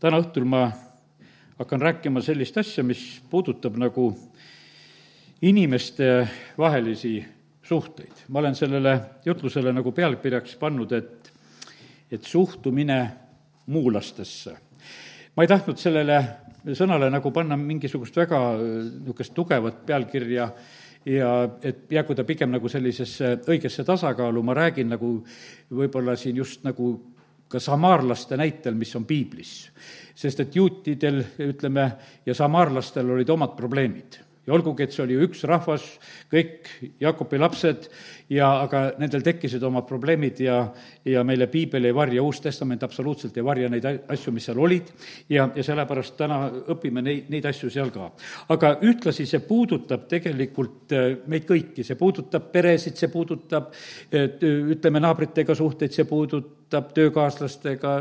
täna õhtul ma hakkan rääkima sellist asja, mis puudutab nagu inimeste vahelisi suhteid. ma olen sellele jutlusele nagu pealkirjaks pannud, et, et suhtumine muulastesse. ma ei tahtnud sellele sõnale nagu panna mingisugust väga niisugust tugevat pealkirja ja et jäägu ta pigem nagu sellisesse õigesse tasakaalu, ma räägin nagu võib-olla siin just nagu ka samaarlaste näitel, mis on piiblis. sest et juutidel, ütleme, ja samaarlastel olid omad probleemid ja olgugi, et see oli üks rahvas, kõik Jakobi lapsed ja aga nendel tekkisid omad probleemid ja, ja meile piibel ei varja, Uus Testament absoluutselt ei varja neid asju, mis seal olid, ja, ja sellepärast täna õpime neid, neid asju seal ka. aga ühtlasi see puudutab tegelikult äh, meid kõiki, see puudutab peresid, see puudutab ütleme, naabritega suhteid, see puudutab töökaaslastega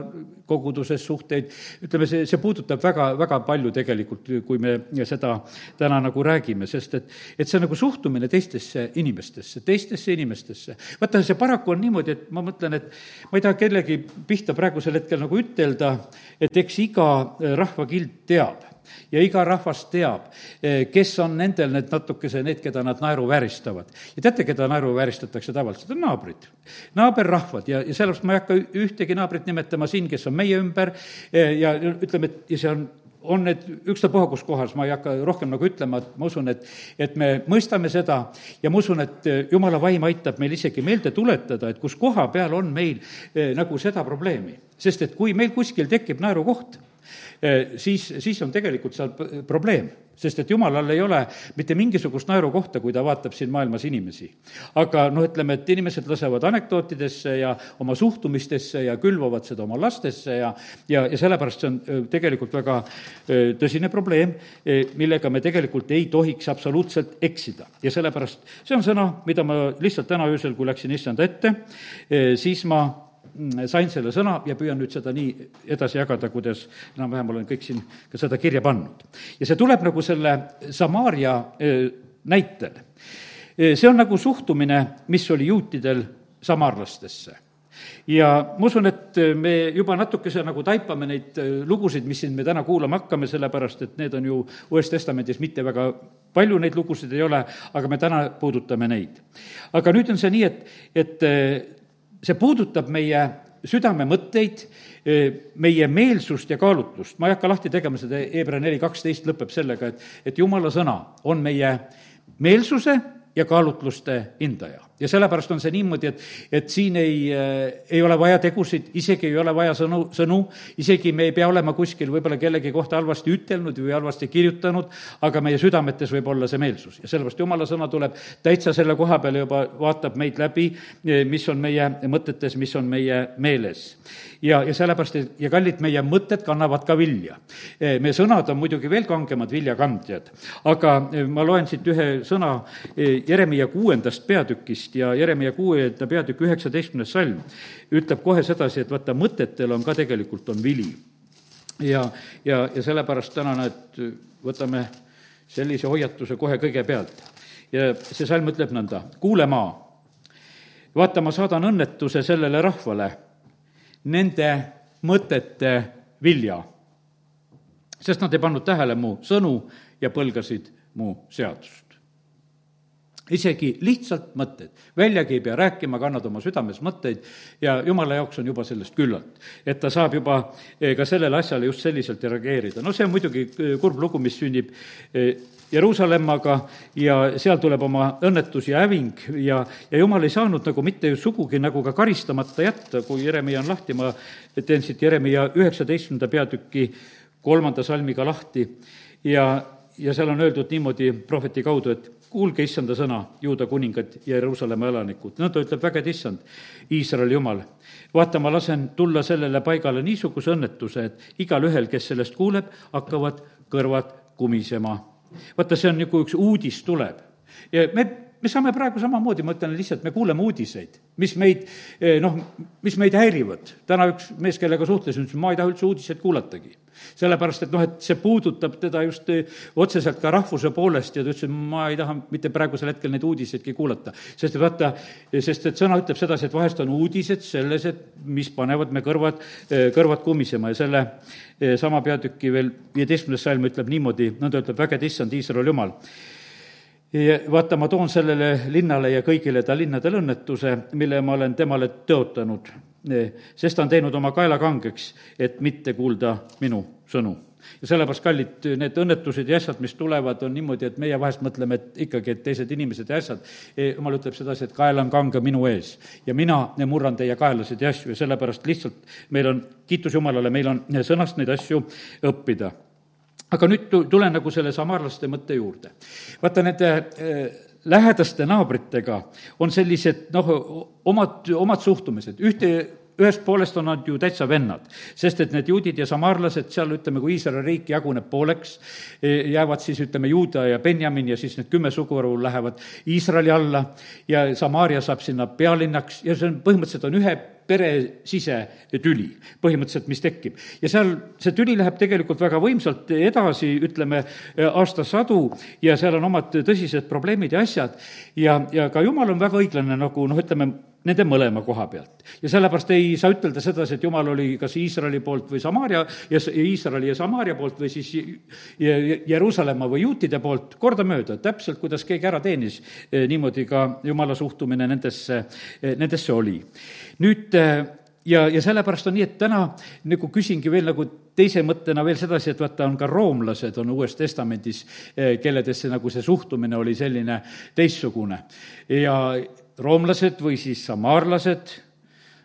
koguduses suhteid, ütleme, see, see puudutab väga, väga palju tegelikult, kui me seda täna nagu räägime, sest et, et see nagu suhtumine teistesse inimestesse, teistesse inimestesse. vaata, see paraku on niimoodi, et ma mõtlen, et ma ei taha kellegi pihta praegusel hetkel nagu ütelda, et eks iga äh, rahvakild teab ja iga rahvas teab, äh, kes on nendel need natukese, need, keda nad naeruvääristavad. ja teate, keda naeruvääristatakse tavaliselt, on naabrid, naaberrahvad ja, ja sellepärast ma ei hakka ühtegi naabrit nimetama siin, kes on meie ümber äh, ja ütleme, et ja see on on need ükstapuha kus kohas, ma ei hakka rohkem nagu ütlema, et ma usun, et, et me mõistame seda ja ma usun, et jumala vaim aitab meil isegi meelde tuletada, et kus koha peal on meil eh, nagu seda probleemi. sest et kui meil kuskil tekib naerukoht, eh, siis, siis on tegelikult seal probleem sest et jumalal ei ole mitte mingisugust naerukohta, kui ta vaatab siin maailmas inimesi. aga noh, ütleme, et inimesed lasevad anekdootidesse ja oma suhtumistesse ja külvavad seda oma lastesse ja ja, ja sellepärast see on tegelikult väga tõsine probleem, millega me tegelikult ei tohiks absoluutselt eksida. ja sellepärast see on sõna, mida ma lihtsalt täna öösel, kui läksin issanda ette, siis ma sain selle sõna ja püüan nüüd seda nii edasi jagada, kuidas enam-vähem olen kõik siin ka seda kirja pannud. ja see tuleb nagu selle Samaaria näitel. see on nagu suhtumine, mis oli juutidel samaarlastesse ja ma usun, et me juba natukese nagu taipame neid lugusid, mis siin me täna kuulama hakkame, sellepärast et need on ju Uues Testamendis mitte väga palju neid lugusid ei ole, aga me täna puudutame neid. aga nüüd on see nii, et, et see puudutab meie südame mõtteid, meie meelsust ja kaalutlust, ma ei hakka lahti tegema seda, Hebra neli kaksteist lõpeb sellega, et, et jumala sõna on meie meelsuse ja kaalutluste hindaja ja sellepärast on see niimoodi, et, et siin ei, ei ole vaja tegusid, isegi ei ole vaja sõnu, sõnu, isegi me ei pea olema kuskil võib-olla kellegi kohta halvasti ütelnud või halvasti kirjutanud, aga meie südametes võib olla see meelsus ja sellepärast jumala sõna tuleb täitsa selle koha peale juba, vaatab meid läbi, mis on meie mõtetes, mis on meie meeles. ja, ja sellepärast, et ja kallid, meie mõtted kannavad ka vilja. Meie sõnad on muidugi veel kangemad viljakandjad, aga ma loen siit ühe sõna Jeremiah kuuendast peatükist, teist ja Jeremia kuuenda peatükk üheksateistkümnes salm ütleb kohe sedasi, et vaata, mõtetel on ka tegelikult, on vili. ja, ja, ja sellepärast täna näed, võtame sellise hoiatuse kohe kõigepealt. ja see salm ütleb nõnda, kuule maa, vaata, ma saadan õnnetuse sellele rahvale, nende mõtete vilja. sest nad ei pannud tähele mu sõnu ja põlgasid mu seadust isegi lihtsalt mõtted, väljagi ei pea rääkima, kannad oma südames mõtteid ja jumala jaoks on juba sellest küllalt. et ta saab juba eh, ka sellele asjale just selliselt reageerida. no see on muidugi eh, kurb lugu, mis sünnib eh, Jeruusalemmaga ja seal tuleb oma õnnetus ja häving ja, ja jumal ei saanud nagu mitte sugugi nagu ka karistamata jätta, kui Jeremia on lahti, ma teen siit Jeremia üheksateistkümnenda peatüki kolmanda salmiga lahti ja, ja seal on öeldud niimoodi prohveti kaudu, et kuulge issanda sõna, juuda kuningad ja Jeruusalemma elanikud. nõnda ütleb vägede issand, Iisraeli jumal. vaata, ma lasen tulla sellele paigale niisuguse õnnetuse, et igalühel, kes sellest kuuleb, hakkavad kõrvad kumisema. vaata, see on nagu üks uudis tuleb ja me me saame praegu samamoodi, ma ütlen lihtsalt, me kuuleme uudiseid, mis meid noh, mis meid häirivad. täna üks mees, kellega suhtlesin, ütles, ma ei taha üldse uudiseid kuulatagi sellepärast, et noh, et see puudutab teda just otseselt ka rahvuse poolest ja ta ütles, et ma ei taha mitte praegusel hetkel neid uudiseidki kuulata. sest vaata, sest et sõna ütleb sedasi, et vahest on uudised selles, et mis panevad me kõrvad, kõrvad kumisema ja selle sama peatüki veel viieteistkümnes salm ütleb niimoodi, nõnda ütleb vägede issand Iisraeli jumal vaata, ma toon sellele linnale ja kõigile ta linnadele õnnetuse, mille ma olen temale tõotanud, sest ta on teinud oma kaela kangeks, et mitte kuulda minu sõnu. ja sellepärast, kallid, need õnnetused ja asjad, mis tulevad, on niimoodi, et meie vahest mõtleme, et ikkagi, et teised inimesed ja asjad, jumal ütleb sedasi, et kael on kange minu ees. Ja mina murran teie kaelasid ja asju. Ja sellepärast lihtsalt meil on, kiitus Jumalale, meil on sõnast neid asju õppida aga nüüd tulen nagu selle samarlaste mõtte juurde. vaata, nende äh, lähedaste naabritega on sellised noh, omad, omad suhtumised, ühte ühest poolest on nad ju täitsa vennad, sest et need juudid ja samaarlased seal, ütleme, kui Iisraeli riik jaguneb pooleks, e, jäävad siis, ütleme, Juuda ja Benjamin ja siis need kümme suguharu lähevad Iisraeli alla ja Samaaria saab sinna pealinnaks ja see on, põhimõtteliselt on ühe pere sisetüli põhimõtteliselt, mis tekib. ja seal see tüli läheb tegelikult väga võimsalt edasi, ütleme, aastasadu ja seal on omad tõsised probleemid ja asjad ja, ja ka jumal on väga õiglane nagu noh, ütleme, nende mõlema koha pealt. ja sellepärast ei saa ütelda sedasi, et jumal oli kas Iisraeli poolt või Samaaria ja Iisraeli ja Samaaria poolt või siis Jeruusalemma või juutide poolt, kordamööda, täpselt kuidas keegi ära teenis, niimoodi ka jumala suhtumine nendesse, nendesse oli nüüd äh, ja, ja sellepärast on nii, et täna nagu küsingi veel nagu teise mõttena veel sedasi, et vaata, on ka roomlased, on Uues Testamendis, kelledesse nagu see suhtumine oli selline teistsugune. ja roomlased või siis samaarlased,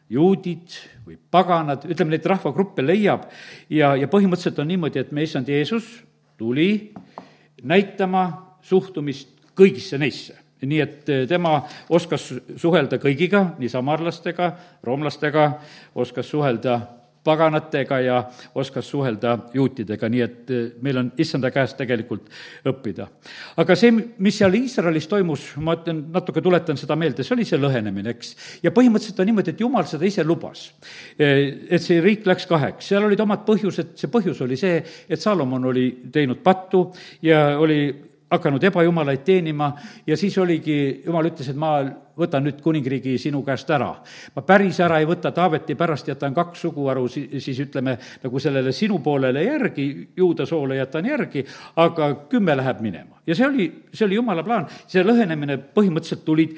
juudid või paganad, ütleme, neid rahvagruppe leiab ja, ja põhimõtteliselt on niimoodi, et meie issand Jeesus tuli näitama suhtumist kõigisse neisse. Nii et eh, tema oskas suhelda kõigiga, nii samarlastega, roomlastega, oskas suhelda paganatega ja oskas suhelda juutidega, nii et eh, meil on issanda käest tegelikult õppida. aga see, mis seal Iisraelis toimus, ma ütlen, natuke tuletan seda meelde, see oli see lõhenemine, eks. ja põhimõtteliselt on niimoodi, et jumal seda ise lubas. Eh, et see riik läks kaheks, seal olid omad põhjused, see põhjus oli see, et Salomon oli teinud pattu ja oli hakanud ebajumalaid teenima ja siis oligi, jumal ütles, et ma võtan nüüd kuningriigi sinu käest ära. ma päris ära ei võta, Taaveti pärast jätan kaks suguharu, siis ütleme, nagu sellele sinu poolele järgi, juuda soole jätan järgi, aga kümme läheb minema. ja see oli, see oli jumala plaan, see lõhenemine põhimõtteliselt tuli,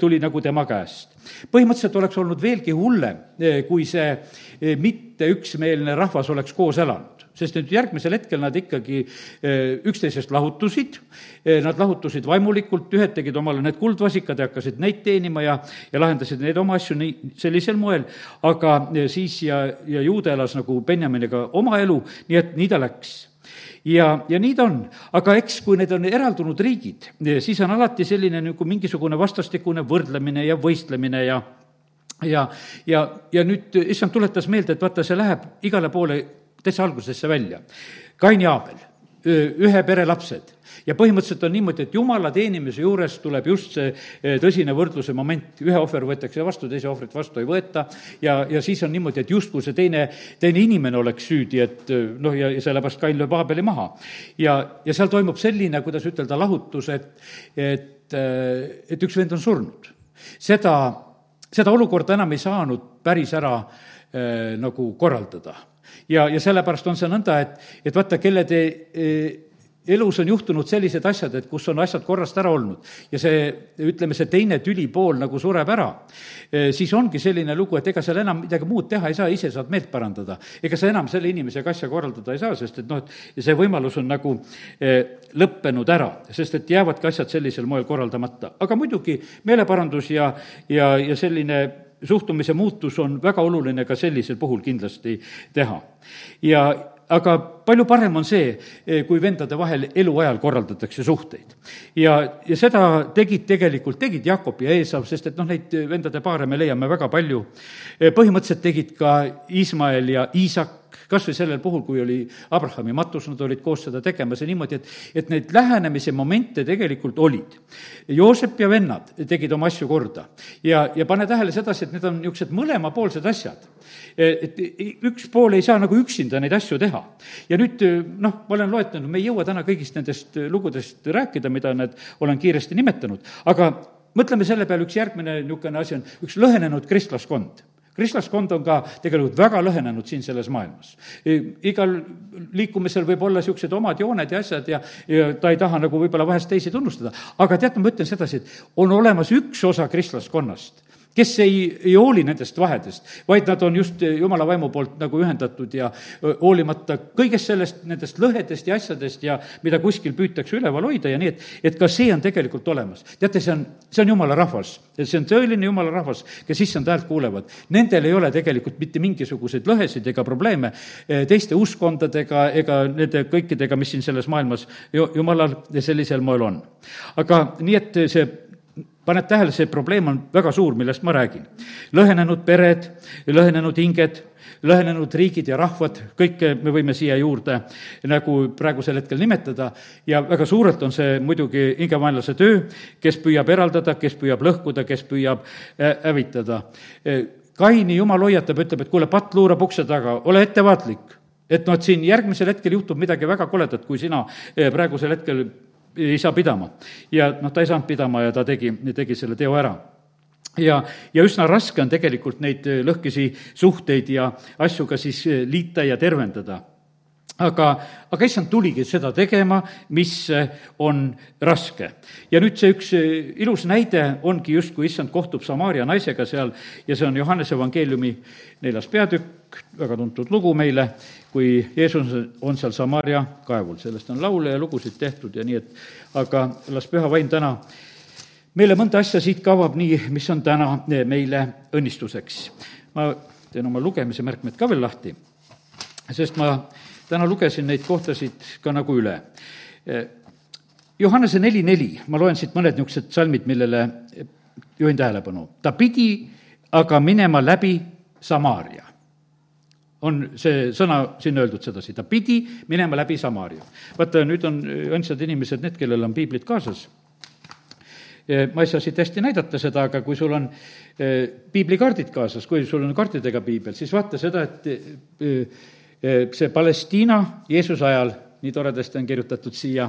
tuli nagu tema käest. põhimõtteliselt oleks olnud veelgi hullem, kui see mitte üksmeelne rahvas oleks koos elanud sest nüüd järgmisel hetkel nad ikkagi eh, üksteisest lahutusid, eh, nad lahutusid vaimulikult, ühed tegid omale need kuldvasikad ja hakkasid neid teenima ja, ja lahendasid neid oma asju nii, sellisel moel, aga eh, siis ja, ja juuda elas nagu Benjaminiga oma elu, nii et nii ta läks. Ja, ja nii ta on. aga eks, kui need on eraldunud riigid, siis on alati selline nagu mingisugune vastastikune võrdlemine ja võistlemine ja ja, ja, ja nüüd issand tuletas meelde, et vaata, see läheb igale poole täitsa algusesse välja. Kain ja Aabel, ühe pere lapsed ja põhimõtteliselt on niimoodi, et jumala teenimise juures tuleb just see tõsine võrdluse moment, ühe ohver võetakse vastu, teise ohvrit vastu ei võeta ja, ja siis on niimoodi, et justkui see teine, teine inimene oleks süüdi, et noh, ja, ja sellepärast Kain lööb Aabeli maha. ja, ja seal toimub selline, kuidas ütelda, lahutus, et, et, et üks vend on surnud. seda, seda olukorda enam ei saanud päris ära äh, nagu korraldada ja, ja sellepärast on see nõnda, et, et vaata, kelle te e, elus on juhtunud sellised asjad, et kus on asjad korrast ära olnud ja see, ütleme, see teine tülipool nagu sureb ära, e, siis ongi selline lugu, et ega seal enam midagi muud teha ei saa, ise saad meelt parandada. ega sa enam selle inimesega asja korraldada ei saa, sest et noh, et see võimalus on nagu e, lõppenud ära, sest et jäävadki asjad sellisel moel korraldamata. aga muidugi meeleparandus ja, ja, ja selline suhtumise muutus on väga oluline ka sellisel puhul kindlasti teha. ja aga palju parem on see, kui vendade vahel eluajal korraldatakse suhteid. ja, ja seda tegid tegelikult, tegid Jakob ja Eesav, sest et noh, neid vendade paare me leiame väga palju. põhimõtteliselt tegid ka Iismael ja Iisak, kas või sellel puhul, kui oli Abrahami matus, nad olid koos seda tegemas ja niimoodi, et, et neid lähenemise momente tegelikult olid. Joosep ja vennad tegid oma asju korda ja, ja pane tähele sedasi, et need on niisugused mõlemapoolsed asjad. et üks pool ei saa nagu üksinda neid asju teha. ja nüüd noh, ma olen loetlenud, me ei jõua täna kõigist nendest lugudest rääkida, mida need olen kiiresti nimetanud, aga mõtleme selle peale, üks järgmine niisugune asi on üks lõhenenud kristlaskond. Kristlaskond on ka tegelikult väga lõhenenud siin selles maailmas. igal liikumisel võib olla niisugused omad jooned ja asjad ja, ja ta ei taha nagu võib-olla vahest teisi tunnustada, aga tead, ma ütlen sedasi, et on olemas üks osa kristlaskonnast, kes ei, ei hooli nendest vahedest, vaid nad on just jumala vaimu poolt nagu ühendatud ja hoolimata kõigest sellest, nendest lõhedest ja asjadest ja mida kuskil püütakse üleval hoida ja nii, et, et ka see on tegelikult olemas. teate, see on, see on jumala rahvas, see on tõeline jumala rahvas, kes issand häält kuulevad. Nendel ei ole tegelikult mitte mingisuguseid lõhesid ega probleeme teiste uskkondadega ega nende kõikidega, mis siin selles maailmas jumalal sellisel moel on. aga nii, et see paned tähele, see probleem on väga suur, millest ma räägin. lõhenenud pered, lõhenenud hinged, lõhenenud riigid ja rahvad, kõike me võime siia juurde nagu praegusel hetkel nimetada ja väga suurelt on see muidugi hingevaenlase töö, kes püüab eraldada, kes püüab lõhkuda, kes püüab äh, hävitada. Kaini jumal hoiatab, ütleb, et kuule, patt luurab ukse taga, ole ettevaatlik et noh, et siin järgmisel hetkel juhtub midagi väga koledat, kui sina äh, praegusel hetkel ei saa pidama. ja noh, ta ei saanud pidama ja ta tegi, tegi selle teo ära ja, ja üsna raske on tegelikult neid lõhkisi suhteid ja asju ka siis liita ja tervendada aga, aga issand tuligi seda tegema, mis on raske. ja nüüd see üks ilus näide ongi justkui issand kohtub Samaaria naisega seal ja see on Johannese evangeeliumi neljas peatükk, väga tuntud lugu meile, kui Jeesus on seal Samaaria kaevul, sellest on laule ja lugusid tehtud ja nii, et aga las püha vaim täna meile mõnda asja siit ka avab nii, mis on täna meile õnnistuseks. ma teen oma lugemise märkmed ka veel lahti, sest ma täna lugesin neid kohtasid ka nagu üle. Johannese neli neli, ma loen siit mõned niisugused salmid, millele juhin tähelepanu. ta pidi aga minema läbi Samaaria. on see sõna siin öeldud sedasi, ta pidi minema läbi Samaaria. vaata, nüüd on õndsad inimesed need, kellel on piiblid kaasas ma ei saa siit hästi näidata seda, aga kui sul on piiblikaardid kaasas, kui sul on kaartidega piibel, siis vaata seda, et see Palestiina Jeesuse ajal, nii toredasti on kirjutatud siia,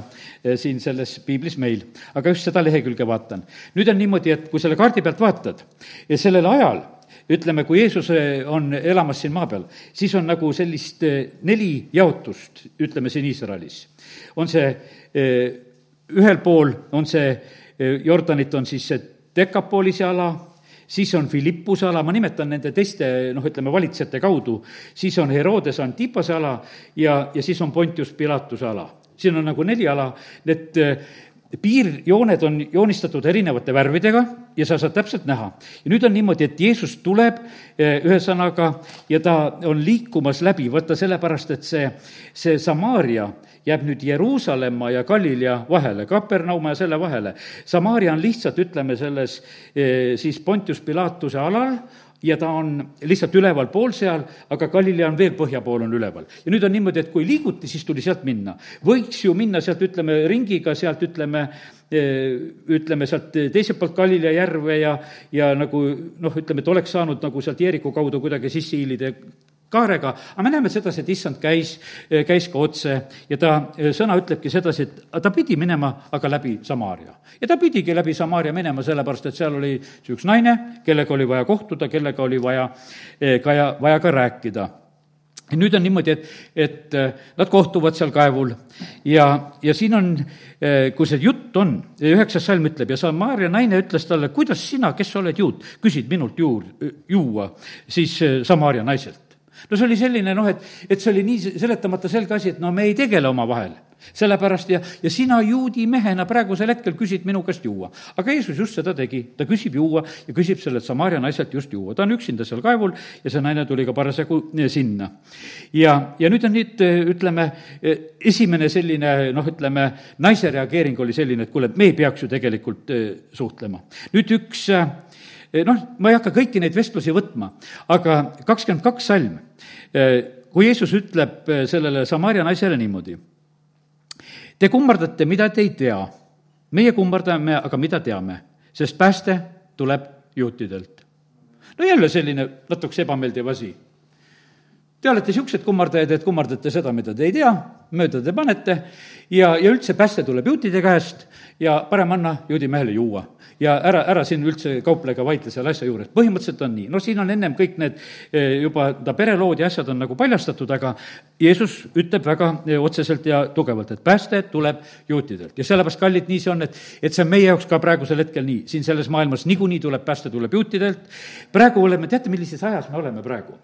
siin selles piiblis meil, aga just seda lehekülge vaatan. nüüd on niimoodi, et kui selle kaardi pealt vaatad sellel ajal ütleme, kui Jeesus on elamas siin maa peal, siis on nagu sellist neli jaotust, ütleme siin Iisraelis. on see, ühel pool on see, Jordanit on siis see Dekapolise ala, siis on Philippuse ala, ma nimetan nende teiste noh, ütleme valitsejate kaudu, siis on Herodes Antipase ala ja, ja siis on Pontius Pilatuse ala. siin on nagu neli ala, need eh, piirjooned on joonistatud erinevate värvidega ja sa saad täpselt näha. ja nüüd on niimoodi, et Jeesus tuleb eh, ühesõnaga ja ta on liikumas läbi, vaata sellepärast, et see, see Samaaria jääb nüüd Jeruusalemma ja Galilea vahele, Kapernauma ja selle vahele. Samaaria on lihtsalt, ütleme, selles eh, siis Pontius Pilatuse alal, ja ta on lihtsalt ülevalpool seal, aga Galilea on veel põhja pool on üleval. ja nüüd on niimoodi, et kui liiguti, siis tuli sealt minna. võiks ju minna sealt, ütleme, ringiga sealt, ütleme, eh, ütleme sealt teiselt poolt Galilea järve ja, ja nagu noh, ütleme, et oleks saanud nagu sealt Jeeriku kaudu kuidagi sisse hiilida kaarega, aga me näeme sedasi, et issand käis, käis ka otse ja ta, sõna ütlebki sedasi, et ta pidi minema aga läbi Samaaria. ja ta pidigi läbi Samaaria minema, sellepärast et seal oli üks naine, kellega oli vaja kohtuda, kellega oli vaja ka ja vaja ka rääkida. Nüüd on niimoodi, et, et nad kohtuvad seal kaevul ja, ja siin on, kui see jutt on, üheksas salm ütleb ja Samaaria naine ütles talle, kuidas sina, kes sa oled juut, küsid minult juur, juua siis Samaaria naiselt no see oli selline noh, et, et see oli nii seletamata selge asi, et no me ei tegele omavahel sellepärast ja, ja sina juudi mehena praegusel hetkel küsid minu käest juua. aga Jeesus just seda tegi, ta küsib juua ja küsib sellelt Samaaria naiselt just juua. ta on üksinda seal kaevul ja see naine tuli ka parasjagu eh, sinna. ja, ja nüüd on nüüd, eh, ütleme, eh, esimene selline noh, ütleme, naise reageering oli selline, et kuule, et me ei peaks ju tegelikult suhtlema. nüüd üks noh, ma ei hakka kõiki neid vestlusi võtma, aga kakskümmend kaks salm, kui Jeesus ütleb sellele Samaaria naisele niimoodi Te kummardate, mida te ei tea. meie kummardame, aga mida teame, sest pääste tuleb juutidelt. no jälle selline natukese ebameeldiv asi. Te olete niisugused kummardajad, et kummardate seda, mida te ei tea, mööda te panete ja, ja üldse pääste tuleb juutide käest ja parem anna juudi mehele juua ja ära, ära siin üldse kauple ega vaidle selle asja juures. põhimõtteliselt on nii, no siin on ennem kõik need eh, juba ta perelood ja asjad on nagu paljastatud, aga Jeesus ütleb väga eh, otseselt ja tugevalt, et pääste tuleb juutidelt ja sellepärast, kallid, nii see on, et, et see on meie jaoks ka praegusel hetkel nii, siin selles maailmas niikuinii tuleb pääste, tuleb juutidelt. praegu oleme, teate, millises ajas me oleme praegu?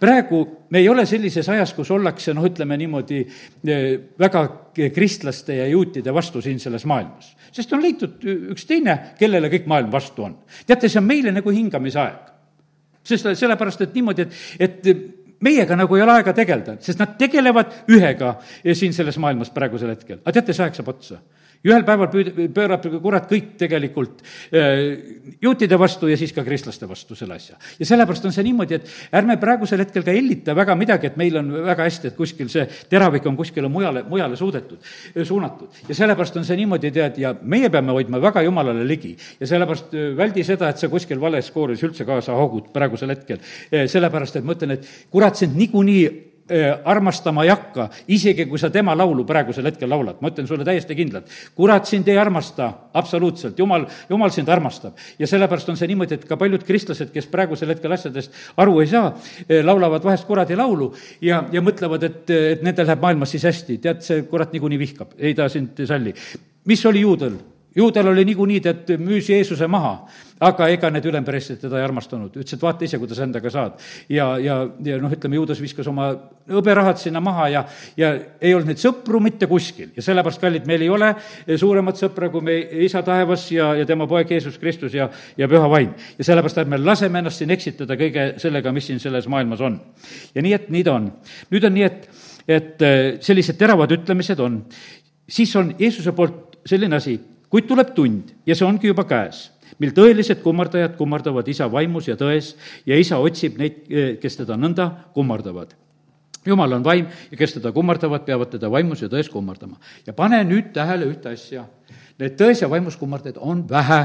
praegu me ei ole sellises ajas, kus ollakse, noh, ütleme niimoodi, eh, väga kristlaste ja juutide vastu siin selles maailmas. Sest on leitud üks teine, kellele kõik maailm vastu on. teate, see on meile nagu hingamisaeg. sest sellepärast, et niimoodi, et, et meiega nagu ei ole aega tegeleda, sest nad tegelevad ühega siin selles maailmas praegusel hetkel. aga teate, see aeg saab otsa ja ühel päeval püüd-, pöörab kurat kõik tegelikult äh, juutide vastu ja siis ka kristlaste vastu selle asja. ja sellepärast on see niimoodi, et ärme praegusel hetkel ka hellita väga midagi, et meil on väga hästi, et kuskil see teravik on kuskile mujale, mujale suudetud, suunatud. ja sellepärast on see niimoodi, tead, ja meie peame hoidma väga jumalale ligi. ja sellepärast väldi seda, et sa kuskil vales kooris üldse kaasa haugud praegusel hetkel. sellepärast, et ma ütlen, et kurat sind niikuinii Äh, armastama ei hakka, isegi kui sa tema laulu praegusel hetkel laulad, ma ütlen sulle täiesti kindlalt. kurat sind ei armasta, absoluutselt, jumal, jumal sind armastab. ja sellepärast on see niimoodi, et ka paljud kristlased, kes praegusel hetkel asjadest aru ei saa, äh, laulavad vahest kuradi laulu ja, ja mõtlevad, et, et nendel läheb maailmas siis hästi, tead, see kurat niikuinii vihkab, ei ta sind ei salli. mis oli juudel? Juudel oli niikuinii, tead, müüs Jeesuse maha, aga ega need ülempreestrid teda ei armastanud, ütles, et vaata ise, kuidas endaga saad. ja, ja, ja noh, ütleme, juudas viskas oma hõberahad sinna maha ja, ja ei olnud neid sõpru mitte kuskil ja sellepärast, kallid, meil ei ole suuremat sõpra kui meie isa taevas ja, ja tema poeg Jeesus Kristus ja, ja püha vaim. ja sellepärast ärme laseme ennast siin eksitada kõige sellega, mis siin selles maailmas on. ja nii, et nii ta on. nüüd on nii, et, et sellised teravad ütlemised on, siis on Jeesuse poolt selline asi, kuid tuleb tund ja see ongi juba käes, mil tõelised kummardajad kummardavad isa vaimus ja tões ja isa otsib neid, kes teda nõnda kummardavad jumal on vaim ja kes teda kummardavad, peavad teda vaimus ja tões kummardama. ja pane nüüd tähele ühte asja. Need tões ja vaimus kummardajad on vähe.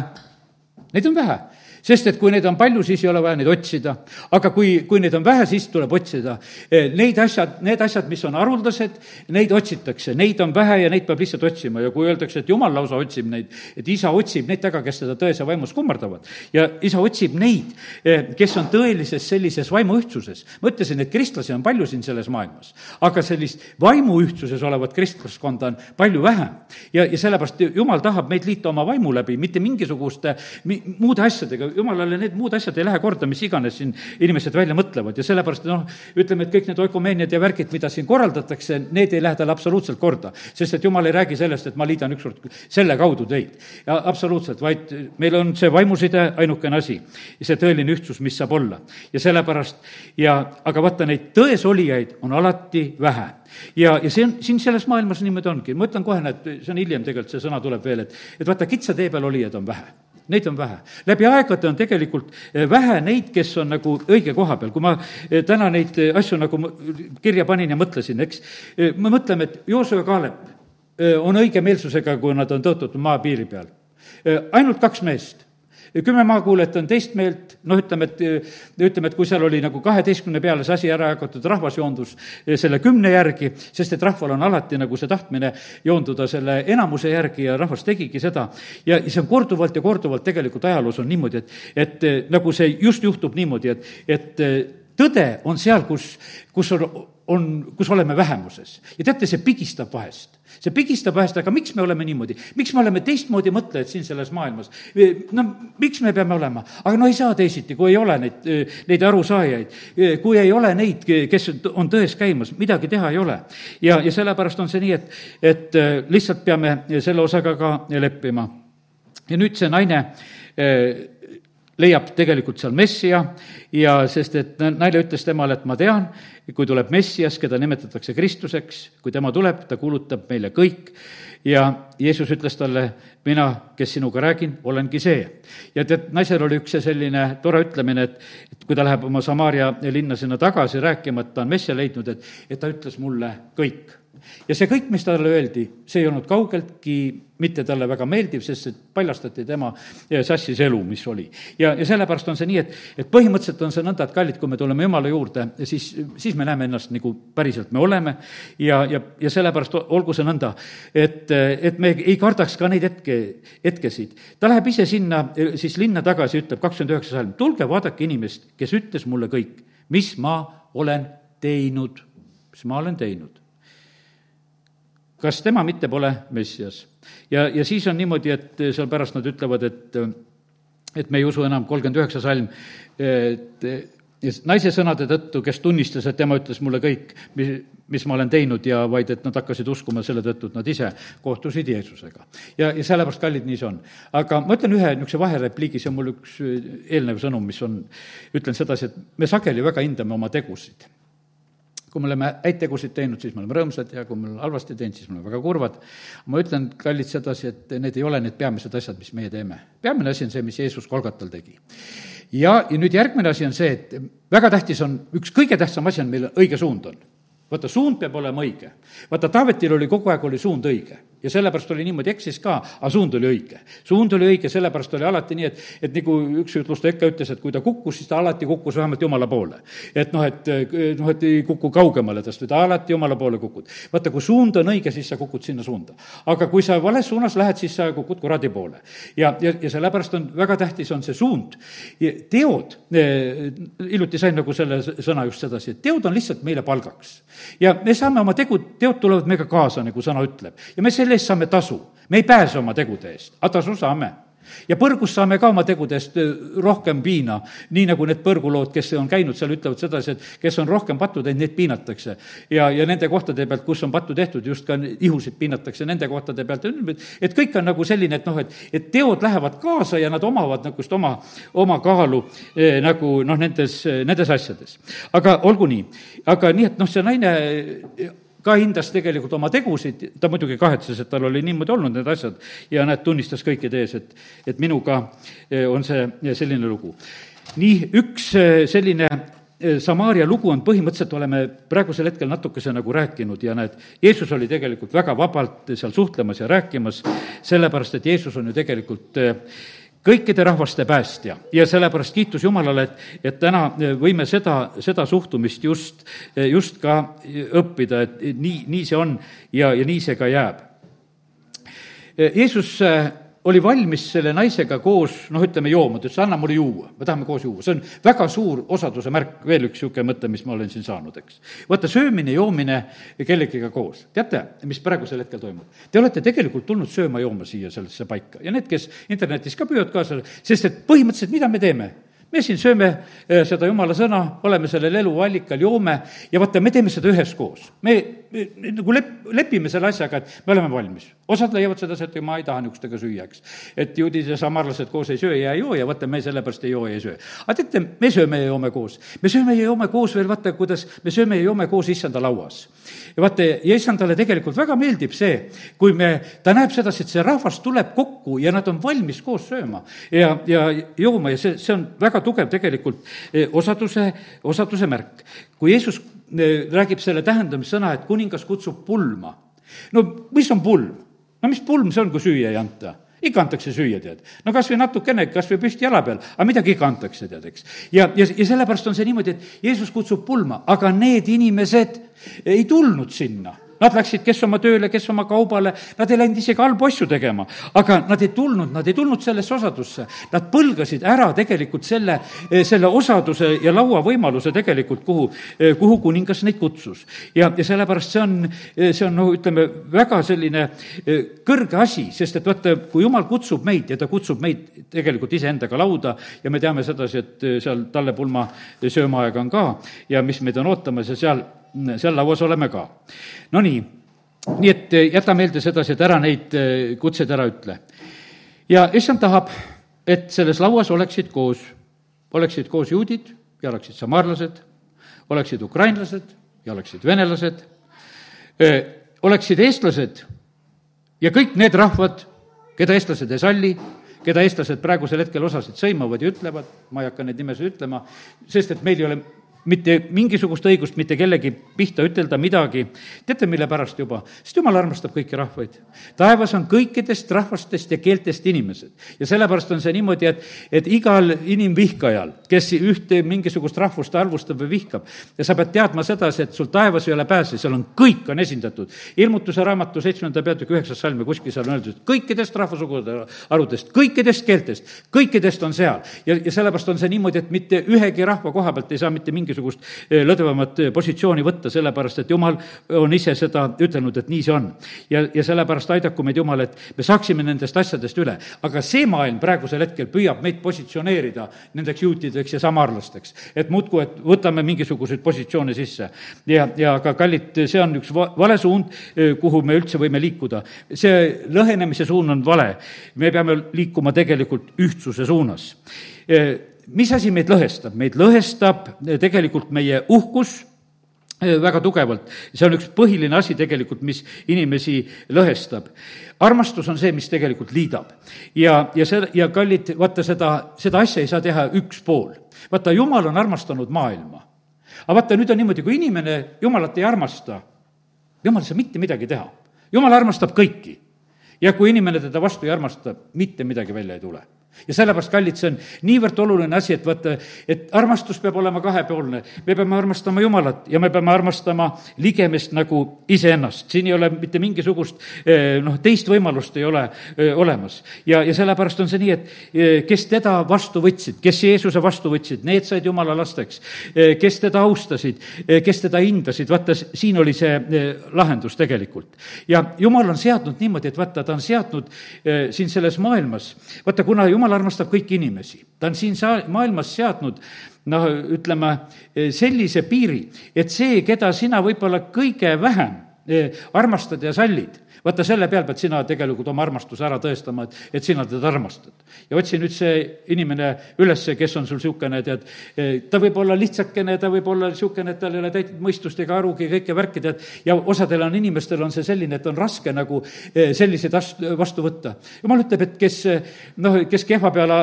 Neid on vähe sest et kui neid on palju, siis ei ole vaja neid otsida. aga kui, kui neid on vähe, siis tuleb otsida. Eh, neid asjad, need asjad, mis on haruldased, neid otsitakse, neid on vähe ja neid peab lihtsalt otsima ja kui öeldakse, et jumal lausa otsib neid, et isa otsib neid taga, kes teda tões ja vaimus kummardavad. ja isa otsib neid, eh, kes on tõelises sellises vaimuühtsuses. ma ütlesin, et kristlasi on palju siin selles maailmas, aga sellist vaimuühtsuses olevat kristlaskonda on palju vähem. ja, ja sellepärast jumal tahab meid liita oma vaimu läbi, mitte mingisuguste mi, muude asjadega, jumalale need muud asjad ei lähe korda, mis iganes siin inimesed välja mõtlevad ja sellepärast noh, ütleme, et kõik need oikumeeniad ja värgid, mida siin korraldatakse, need ei lähe talle absoluutselt korda. sest et jumal ei räägi sellest, et ma liidan ükskord selle kaudu teid. ja absoluutselt, vaid meil on see vaimuside ainukene asi see tõeline ühtsus, mis saab olla. ja sellepärast ja, aga vaata, neid tõesolijaid on alati vähe ja, ja see on, siin selles maailmas niimoodi ongi, ma ütlen kohe, näed, see on hiljem tegelikult, see sõna tuleb veel, et, et vaata, kitsa tee peal olijaid on vähe neid on vähe. läbi aegade on tegelikult eh, vähe neid, kes on nagu õige koha peal, kui ma eh, täna neid eh, asju nagu kirja panin ja mõtlesin, eks, me mõtleme, et Jooso ja Kaalep on õige meelsusega, kui nad on tõotatud maapiiri peal. ainult kaks meest kümme maakuulajat on teist meelt, noh, ütleme, et ütleme, et kui seal oli nagu kaheteistkümne peale see asi ära jagatud, rahvas joondus selle kümne järgi, sest et rahval on alati nagu see tahtmine joonduda selle enamuse järgi ja rahvas tegigi seda. ja see on korduvalt ja korduvalt tegelikult ajaloos on niimoodi, et, et nagu see just juhtub niimoodi, et, et tõde on seal, kus, kus on, on, kus oleme vähemuses. ja teate, see pigistab vahest. See pigistab vahest, aga miks me oleme niimoodi? miks me oleme teistmoodi mõtlejad siin selles maailmas? no miks me peame olema? aga no ei saa teisiti, kui ei ole neid, neid arusaajaid, kui ei ole neid, kes on tões käimas, midagi teha ei ole. ja, ja sellepärast on see nii, et, et lihtsalt peame selle osaga ka leppima. ja nüüd see naine leiab tegelikult seal Messia ja sest, et naine ütles temale, et ma tean, kui tuleb Messias, keda nimetatakse Kristuseks, kui tema tuleb, ta kuulutab meile kõik ja Jeesus ütles talle, mina, kes sinuga räägin, olengi see. ja tead, naisel oli üks selline tore ütlemine, et, et kui ta läheb oma Samaaria linna sinna tagasi rääkima, et ta on Messia leidnud, et, et ta ütles mulle kõik ja see kõik, mis talle öeldi, see ei olnud kaugeltki mitte talle väga meeldiv, sest et paljastati tema sassis elu, mis oli. ja, ja sellepärast on see nii, et, et põhimõtteliselt on see nõnda, et kallid, kui me tuleme Jumala juurde, siis, siis me näeme ennast nagu päriselt me oleme ja, ja, ja sellepärast olgu see nõnda, et, et me ei kardaks ka neid hetke, hetkesid. ta läheb ise sinna siis linna tagasi, ütleb kakskümmend üheksa salm, tulge vaadake inimest, kes ütles mulle kõik, mis ma olen teinud, mis ma olen teinud kas tema mitte pole Messias? ja, ja siis on niimoodi, et seal pärast nad ütlevad, et, et me ei usu enam, kolmkümmend üheksa salm, et naise sõnade tõttu, kes tunnistas, et tema ütles mulle kõik, mis, mis ma olen teinud ja vaid et nad hakkasid uskuma selle tõttu, et nad ise kohtusid Jeesusega. ja, ja sellepärast, kallid, nii see on. aga ma ütlen ühe niisuguse vaherepliigi, see on mul üks eelnev sõnum, mis on, ütlen sedasi, et me sageli väga hindame oma tegusid kui me oleme häid tegusid teinud, siis me oleme rõõmsad ja kui me oleme halvasti teinud, siis me oleme väga kurvad. ma ütlen, kallid, sedasi, et need ei ole need peamised asjad, mis meie teeme. peamine asi on see, mis Jeesus Kolgatal tegi. ja, ja nüüd järgmine asi on see, et väga tähtis on, üks kõige tähtsam asi on, meil õige suund on vaata, suund peab olema õige. vaata, Taavetil oli kogu aeg, oli suund õige ja sellepärast oli niimoodi, eksis ka, aga suund oli õige. suund oli õige, sellepärast oli alati nii, et, et nagu üks ütluste ikka ütles, et kui ta kukkus, siis ta alati kukkus vähemalt jumala poole. et noh, et noh, et ei kuku kaugemale tast, vaid alati jumala poole kukud. vaata, kui suund on õige, siis sa kukud sinna suunda. aga kui sa vales suunas lähed, siis sa kukud kuradi poole. ja, ja, ja sellepärast on väga tähtis, on see suund. teod, hiljuti sain nagu selle sõna just sedasi, et teod on lihtsalt meile palgaks. ja me saame oma tegud, teod tulevad meiega kaasa, nagu sõna ütleb. ja me selle eest saame tasu. me ei pääse oma tegude eest, aga tasu saame ja põrgus saame ka oma tegude eest äh, rohkem piina, nii nagu need põrgulood, kes on käinud seal, ütlevad sedasi, et kes on rohkem pattu teinud, neid piinatakse. ja, ja nende kohtade pealt, kus on pattu tehtud, just ka ihusid piinatakse nende kohtade pealt, et kõik on nagu selline, et noh, et, et teod lähevad kaasa ja nad omavad niisugust oma, oma kaalu eh, nagu noh, nendes, nendes asjades. aga olgu nii, aga nii, et noh, see naine ka hindas tegelikult oma tegusid, ta muidugi kahetses, et tal oli niimoodi olnud need asjad ja näed, tunnistas kõikide ees, et, et minuga eh, on see eh, selline lugu. nii, üks eh, selline Samaaria lugu on põhimõtteliselt, oleme praegusel hetkel natukese nagu rääkinud ja näed, Jeesus oli tegelikult väga vabalt seal suhtlemas ja rääkimas, sellepärast et Jeesus on ju tegelikult kõikide rahvaste päästja ja sellepärast kiitus Jumalale, et, et täna võime seda, seda suhtumist just, just ka õppida, et nii, nii see on ja, ja nii see ka jääb. Jeesus oli valmis selle naisega koos, noh, ütleme, jooma, ta ütles, anna mulle juua, me tahame koos juua, see on väga suur osaduse märk, veel üks niisugune mõte, mis ma olen siin saanud, eks. vaata, söömine, joomine kellegiga koos, teate, mis praegusel hetkel toimub? Te olete tegelikult tulnud sööma-jooma siia sellesse paika ja need, kes internetis ka püüavad kaasa, sest et põhimõtteliselt mida me teeme? me siin sööme eh, seda jumala sõna, oleme sellel eluallikal, joome ja vaata, me teeme seda üheskoos. me, me nagu lep-, lepime selle asjaga, et me oleme valmis. Osad leiavad sedasi, et ma ei taha niisugustega süüa, eks. et juudid ja samarlased koos ei söö ja ei joo ja vaata, me sellepärast ei joo ja ei söö. aga teate, me sööme ja joome koos. me sööme ja joome koos veel, vaata, kuidas me sööme ja joome koos issanda lauas. ja vaata, ja issandale tegelikult väga meeldib see, kui me, ta näeb sedasi, et see rahvas tuleb kokku ja nad on valmis koos sööma ja, ja jooma ja see, see on väga tugev tegelikult eh, osaduse, osaduse märk. kui Jeesus eh, räägib selle tähendamissõna, et kuningas kutsub pulma, no mis on pulm? No mis pulm see on, kui süüa ei anta? ikka antakse süüa, tead. no kas või natukene, kas või püsti jala peal, aga midagi ikka antakse, tead, eks. ja, ja, ja sellepärast on see niimoodi, et Jeesus kutsub pulma, aga need inimesed ei tulnud sinna nad läksid kes oma tööle, kes oma kaubale, nad ei läinud isegi halbu asju tegema, aga nad ei tulnud, nad ei tulnud sellesse osadusse. Nad põlgasid ära tegelikult selle, selle osaduse ja lauavõimaluse tegelikult, kuhu, kuhu kuningas neid kutsus. ja, ja sellepärast see on, see on noh, ütleme, väga selline kõrge asi, sest et vaata, kui jumal kutsub meid ja ta kutsub meid tegelikult iseendaga lauda ja me teame sedasi, et seal Talle pulma söömaaeg on ka ja mis meid on ootamas ja seal, seal lauas oleme ka. Nonii, nii et jäta meelde sedasi, et ära neid kutseid ära ütle. ja issand tahab, et selles lauas oleksid koos, oleksid koos juudid ja oleksid samaarlased, oleksid ukrainlased ja oleksid venelased, oleksid eestlased ja kõik need rahvad, keda eestlased ei salli, keda eestlased praegusel hetkel osasid sõimavad ja ütlevad, ma ei hakka neid nimesid ütlema, sest et meil ei ole mitte mingisugust õigust mitte kellegi pihta ütelda midagi. teate, mille pärast juba? sest jumal armastab kõiki rahvaid. taevas on kõikidest rahvastest ja keeltest inimesed. ja sellepärast on see niimoodi, et, et igal inimvihkajal, kes ühte mingisugust rahvust halvustab või vihkab, ja sa pead teadma sedasi, et sul taevas ei ole pääse, seal on, kõik on esindatud. ilmutuse raamatu seitsmenda peatüki üheksas salm ja kuskil seal on öeldud, et kõikidest rahvasugude harudest, kõikidest keeltest, kõikidest on seal. ja, ja sellepärast on see niimoodi, et mitte ühegi rahva koha pealt ei saa mitte mingi mingisugust eh, lõdvemat eh, positsiooni võtta, sellepärast et jumal on ise seda ütelnud, et nii see on. ja, ja sellepärast aidaku meid Jumal, et me saaksime nendest asjadest üle. aga see maailm praegusel hetkel püüab meid positsioneerida nendeks juutideks ja samarlasteks. et muudkui, et võtame mingisuguseid positsioone sisse. ja, ja aga kallid, see on üks va-, vale suund, eh, kuhu me üldse võime liikuda. see lõhenemise suund on vale. me peame liikuma tegelikult ühtsuse suunas mis asi meid lõhestab? meid lõhestab eh, tegelikult meie uhkus, eh, väga tugevalt. see on üks põhiline asi tegelikult, mis inimesi lõhestab. armastus on see, mis tegelikult liidab. ja, ja see, ja kallid, vaata seda, seda asja ei saa teha üks pool. vaata, jumal on armastanud maailma. aga vaata, nüüd on niimoodi, kui inimene jumalat ei armasta, jumal ei saa mitte midagi teha. jumal armastab kõiki. ja kui inimene teda vastu ei armasta, mitte midagi välja ei tule ja sellepärast, kallid, see on niivõrd oluline asi, et vaata, et armastus peab olema kahepoolne. me peame armastama Jumalat ja me peame armastama ligemist nagu iseennast. siin ei ole mitte mingisugust eh, noh, teist võimalust ei ole eh, olemas. ja, ja sellepärast on see nii, et eh, kes teda vastu võtsid, kes Jeesuse vastu võtsid, need said Jumala lasteks. kes teda austasid, kes teda hindasid, vaata, siin oli see lahendus tegelikult. ja Jumal on seadnud niimoodi, et vaata, ta on seadnud siin selles maailmas, vaata, kuna Jumal jumal armastab kõiki inimesi, ta on siin saa-, maailmas seadnud noh, ütleme sellise piiri, et see, keda sina võib-olla kõige vähem eh, armastad ja sallid, vaata, selle peal pead sina tegelikult oma armastuse ära tõestama, et, et sina teda armastad. ja otsi nüüd see inimene üles, kes on sul niisugune, tead, ta võib olla lihtsakene, ta võib olla niisugune, et tal ei ole täitud mõistust ega arugi kõike värki, tead, ja osadel on inimestel on see selline, et on raske nagu eh, selliseid ast-, vastu võtta. jumal ütleb, et kes noh, kes kehva peale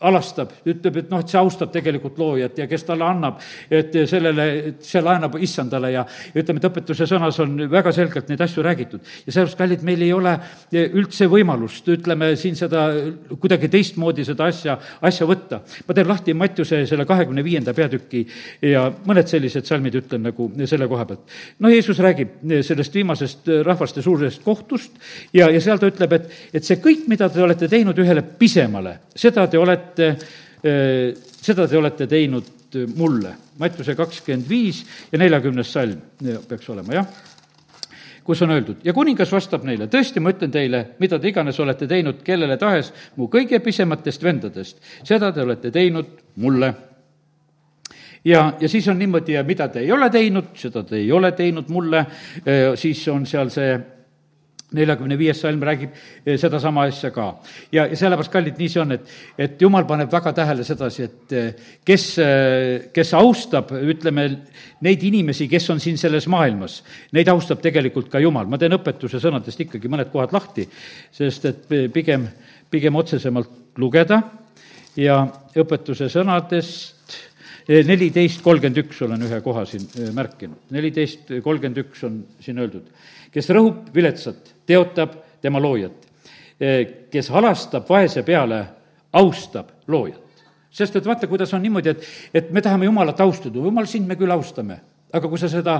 alastab, ütleb, et noh, et see austab tegelikult loojat ja kes talle annab, et sellele, see laenab issandale ja ütleme, et õpetuse sõnas on väga selgelt neid asju räägitud. ja sellepärast, kallid, meil ei ole üldse võimalust, ütleme siin seda kuidagi teistmoodi seda asja, asja võtta. ma teen lahti Mattiuse selle kahekümne viienda peatüki ja mõned sellised salmid ütlen nagu selle koha pealt. no Jeesus räägib sellest viimasest rahvaste suurest kohtust ja, ja seal ta ütleb, et, et see kõik, mida te olete teinud ühele pisemale, seda te olete olete, eh, seda te olete teinud mulle. Mattiuse kakskümmend viis ja neljakümnes salm peaks olema, jah kus on öeldud ja kuningas vastab neile, tõesti, ma ütlen teile, mida te iganes olete teinud kellele tahes mu kõige pisematest vendadest, seda te olete teinud mulle. ja, ja siis on niimoodi, ja mida te ei ole teinud, seda te ei ole teinud mulle, eh, siis on seal see neljakümne viies salm räägib eh, sedasama asja ka. ja, ja sellepärast, kallid, nii see on, et, et jumal paneb väga tähele sedasi, et eh, kes, eh, kes austab, ütleme, neid inimesi, kes on siin selles maailmas, neid austab tegelikult ka Jumal. ma teen õpetuse sõnadest ikkagi mõned kohad lahti, sest et pigem, pigem otsesemalt lugeda ja õpetuse sõnadest neliteist kolmkümmend üks olen ühe koha siin märkinud, neliteist kolmkümmend üks on siin öeldud kes rõhub viletsat, teotab tema loojat. kes halastab vaese peale, austab loojat. sest et vaata, kuidas on niimoodi, et, et me tahame Jumalat austada, Jumal, sind me küll austame aga kui sa seda,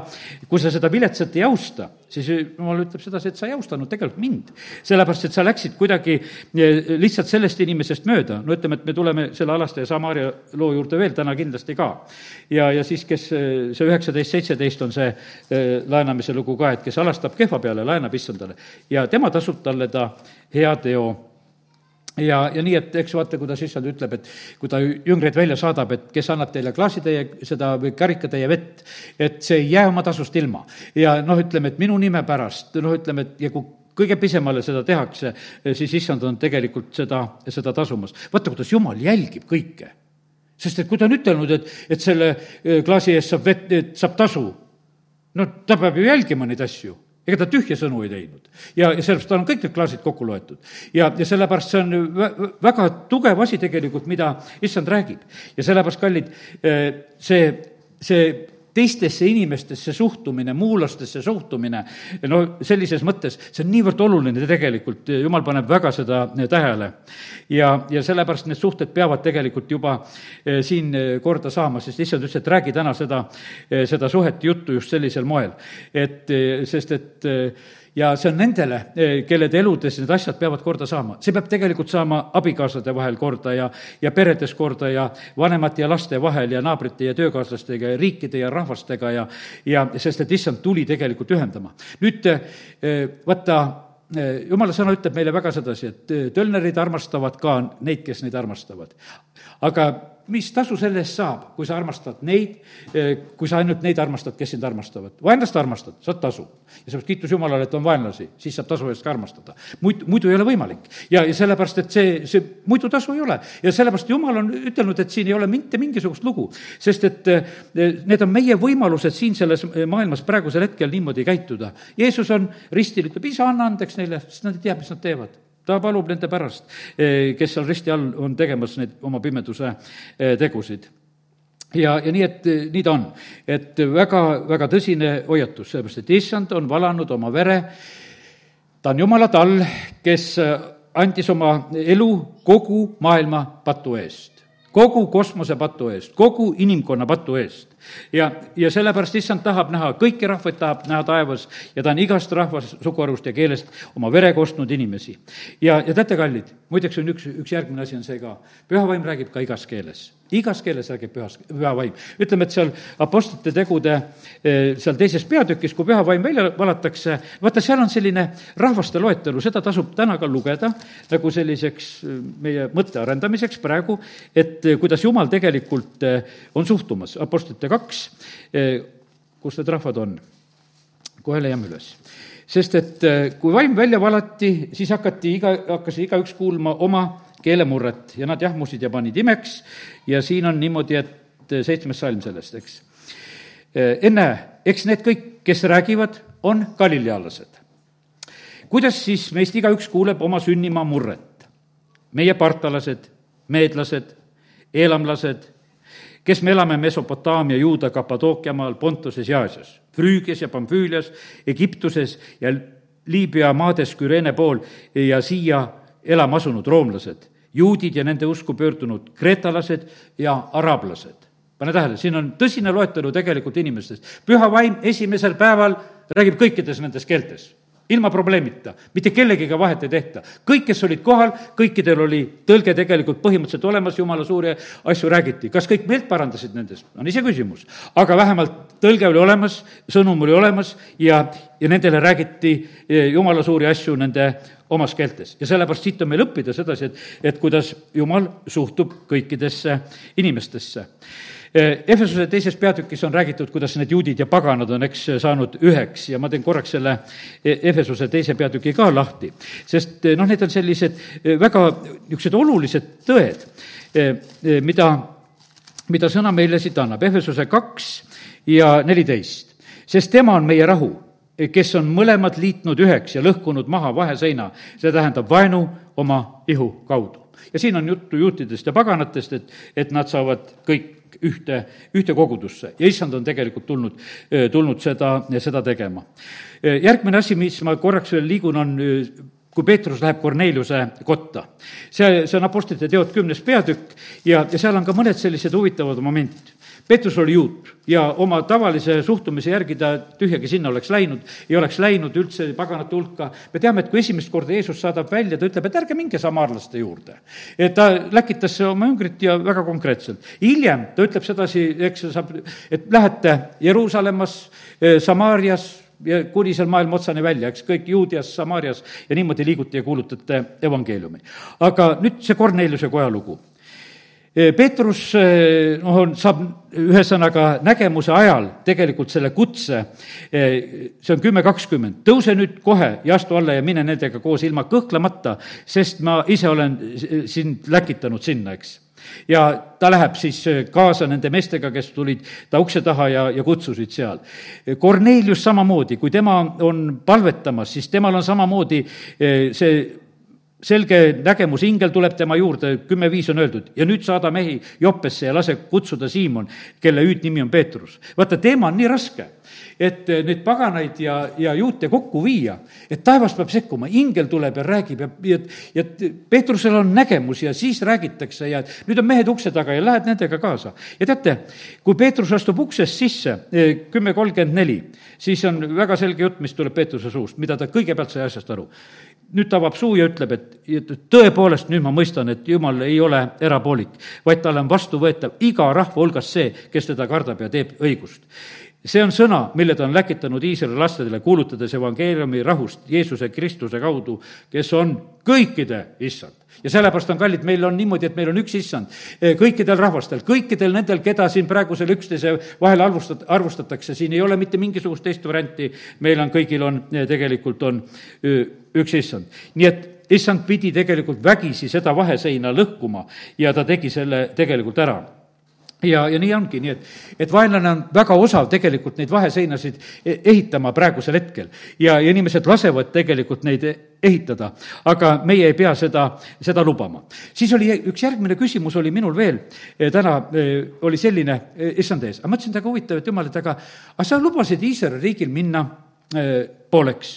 kui sa seda viletsat ei austa, siis jumal ütleb sedasi, et sa ei austanud tegelikult mind. sellepärast, et sa läksid kuidagi eh, lihtsalt sellest inimesest mööda. no ütleme, et me tuleme selle Alaste ja Samaria loo juurde veel täna kindlasti ka. ja, ja siis, kes eh, see üheksateist, seitseteist on see eh, laenamise lugu ka, et kes alastab kehva peale, laenab issandale. ja tema tasub talle ta hea teo ja, ja nii, et eks vaata, kuidas issand ütleb, et kui ta jüngreid välja saadab, et kes annab teile klaasitäie seda või karikatäie vett, et see ei jää oma tasust ilma. ja noh, ütleme, et minu nime pärast, noh, ütleme, et ja kui kõige pisemale seda tehakse, siis issand on tegelikult seda, seda tasumas. vaata, kuidas jumal jälgib kõike. sest et kui ta on ütelnud, et, et selle eh, klaasi eest saab vett, saab tasu, no ta peab ju jälgima neid asju ega ta tühja sõnu ei teinud. ja, ja sellepärast tal on kõik need klaasid kokku loetud. ja, ja sellepärast see on väga tugev asi tegelikult, mida issand räägib. ja sellepärast, kallid, eh, see, see teistesse inimestesse suhtumine, muulastesse suhtumine, no sellises mõttes, see on niivõrd oluline tegelikult, jumal paneb väga seda tähele. ja, ja sellepärast need suhted peavad tegelikult juba eh, siin korda saama, sest issand ütles, et räägi täna seda, eh, seda suhet juttu just sellisel moel. et, eh, sest et ja see on nendele, eh, kellede eludes need asjad peavad korda saama. see peab tegelikult saama abikaasade vahel korda ja, ja peredes korda ja vanemate ja laste vahel ja naabrite ja töökaaslastega ja riikide ja rahvastega ja, ja sest et issand tuli tegelikult ühendama. nüüd eh, vaata, eh, jumala sõna ütleb meile väga sedasi, et tölnerid armastavad ka neid, kes neid armastavad. aga mis tasu selle eest saab, kui sa armastad neid, eh, kui sa ainult neid armastad, kes sind armastavad? vaenlast armastad, saad tasu. ja seepärast kiitus Jumalale, et on vaenlasi, siis saab tasu eest ka armastada. muid, muidu ei ole võimalik. ja, ja sellepärast, et see, see muidu tasu ei ole. ja sellepärast Jumal on ütelnud, et siin ei ole mitte mingisugust lugu, sest et eh, need on meie võimalused siin selles maailmas praegusel hetkel niimoodi käituda. Jeesus on ristil, ütleb, isa, anna andeks neile, sest nad ei tea, mis nad teevad ta palub nende pärast, eh, kes seal risti all on tegemas neid oma pimeduse eh, tegusid ja, ja nii, et eh, nii ta on. et väga, väga tõsine hoiatus, sellepärast et issand on valanud oma vere, ta on Jumala tall, kes andis oma elu kogu maailma patu eest kogu kosmose patu eest, kogu inimkonna patu eest. Ja, ja sellepärast issand tahab näha, kõiki rahvaid tahab näha taevas ja ta on igast rahvast, suguharust ja keelest oma vere kostnud inimesi. ja, ja teate, kallid, muideks on üks, üks järgmine asi on see ka, püha vaim räägib ka igas keeles igas keeles räägib pühas, püha vaim. ütleme, et seal Apostlite tegude eh, seal teises peatükis, kui püha vaim välja valatakse, vaata, seal on selline rahvaste loetelu, seda tasub täna ka lugeda nagu selliseks eh, meie mõtte arendamiseks praegu, et eh, kuidas Jumal tegelikult on suhtumas. Apostlite kaks, kus need rahvad on? kohe leiame üles sest et kui vaim välja valati, siis hakati iga, hakkas igaüks kuulma oma keelemurret ja nad jahmusid ja panid imeks ja siin on niimoodi, et seitsmes salm sellest, eks. ennäe, eks need kõik, kes räägivad, on galilealased. kuidas siis meist igaüks kuuleb oma sünnimaa murret? meie partalased, meedlased, eelamlased, kes me elame Mesopotaamia, Juuda, Kapadookiamaal, Pontuses ja Aasias, Früügias ja Pamfüülias, Egiptuses ja Liibüa maades Küreene pool ja siia elama asunud roomlased, juudid ja nende usku pöördunud kreetalased ja arablased. pane tähele, siin on tõsine loetelu tegelikult inimestest. püha vaim esimesel päeval räägib kõikides nendes keeltes ilma probleemita, mitte kellegiga vahet ei tehta. kõik, kes olid kohal, kõikidel oli tõlge tegelikult põhimõtteliselt olemas, jumala suuri asju räägiti. kas kõik meelt parandasid nendest, on iseküsimus. aga vähemalt tõlge oli olemas, sõnum oli olemas ja, ja nendele räägiti eh, jumala suuri asju nende omas keeltes. ja sellepärast siit on meil õppida sedasi, et, et kuidas Jumal suhtub kõikidesse inimestesse. Efesuse teises peatükis on räägitud, kuidas need juudid ja paganad on, eks, saanud üheks ja ma teen korraks selle Efesuse teise peatüki ka lahti. sest noh, need on sellised väga niisugused olulised tõed, mida, mida sõna meile siit annab, Efesuse kaks ja neliteist. sest tema on meie rahu kes on mõlemad liitnud üheks ja lõhkunud maha vaheseina, see tähendab vaenu oma ihu kaudu. ja siin on juttu juutidest ja paganatest, et, et nad saavad kõik ühte, ühte kogudusse ja issand on tegelikult tulnud, tulnud seda, seda tegema. järgmine asi, mis ma korraks veel liigun, on kui Peetrus läheb Korneliuse kotta. see, see on Apostlite teod kümnes peatükk ja, ja seal on ka mõned sellised huvitavad momendid Peetrus oli juut ja oma tavalise suhtumise järgi ta tühjagi sinna oleks läinud, ei oleks läinud üldse paganate hulka. me teame, et kui esimest korda Jeesus saadab välja, ta ütleb, et ärge minge samaarlaste juurde. et ta läkitas oma üngrit ja väga konkreetselt. hiljem ta ütleb sedasi, eks saab, et lähete Jeruusalemmas, eh, Samaarias, ja kuni seal maailma otsani välja, eks kõik Juudias, Samaarias ja niimoodi liiguti ja kuulutate evangeeliumi. aga nüüd see Korneliuse koja lugu Peetrus noh, on, saab ühesõnaga nägemuse ajal tegelikult selle kutse, see on kümme kakskümmend, tõuse nüüd kohe ja astu alla ja mine nendega koos ilma kõhklemata, sest ma ise olen sind läkitanud sinna, eks ja ta läheb siis kaasa nende meestega, kes tulid ta ukse taha ja, ja kutsusid seal. Kornelius samamoodi, kui tema on palvetamas, siis temal on samamoodi see selge nägemus, ingel tuleb tema juurde, kümme-viis on öeldud, ja nüüd saada mehi Joppesse ja lase kutsuda Siimon, kelle hüüdnimi on Peetrus. vaata, teema on nii raske, et eh, neid paganaid ja, ja juute kokku viia, et taevas peab sekkuma, ingel tuleb ja räägib ja, ja, ja Peetrusel on nägemus ja siis räägitakse ja nüüd on mehed ukse taga ja lähed nendega kaasa. ja teate, kui Peetrus astub uksest sisse, eh, kümme kolmkümmend neli, siis on väga selge jutt, mis tuleb Peetruse suust, mida ta kõigepealt sai asjast aru. Nüüd ta avab suu ja ütleb, et, tõepoolest nüüd ma mõistan, et jumal ei ole erapoolik, vaid talle on vastuvõetav iga rahva hulgas see, kes teda kardab ja teeb õigust see on sõna, mille ta on läkitanud Iisraeli lastele, kuulutades evangeeliumi rahust Jeesuse Kristuse kaudu, kes on kõikide issand. Ja sellepärast on kallid, meil on niimoodi, et meil on üks issand e, kõikidel rahvastel, kõikidel nendel, keda siin praegusel üksteise vahel arvustat-, arvustatakse, siin ei ole mitte mingisugust teist varianti, meil on, kõigil on, e, tegelikult on üks issand. nii et issand pidi tegelikult vägisi seda vaheseina lõhkuma ja ta tegi selle tegelikult ära ja, ja nii ongi, nii et, et vaenlane on väga osav tegelikult neid vaheseinasid e-, ehitama praegusel hetkel. ja, ja inimesed lasevad tegelikult neid ehitada, aga meie ei pea seda, seda lubama. siis oli üks järgmine küsimus oli minul veel e, täna, e, oli selline, issand ees, aga mõtlesin, et väga huvitav, et jumal, et aga, aga sa lubasid Iisraeli riigil minna pooleks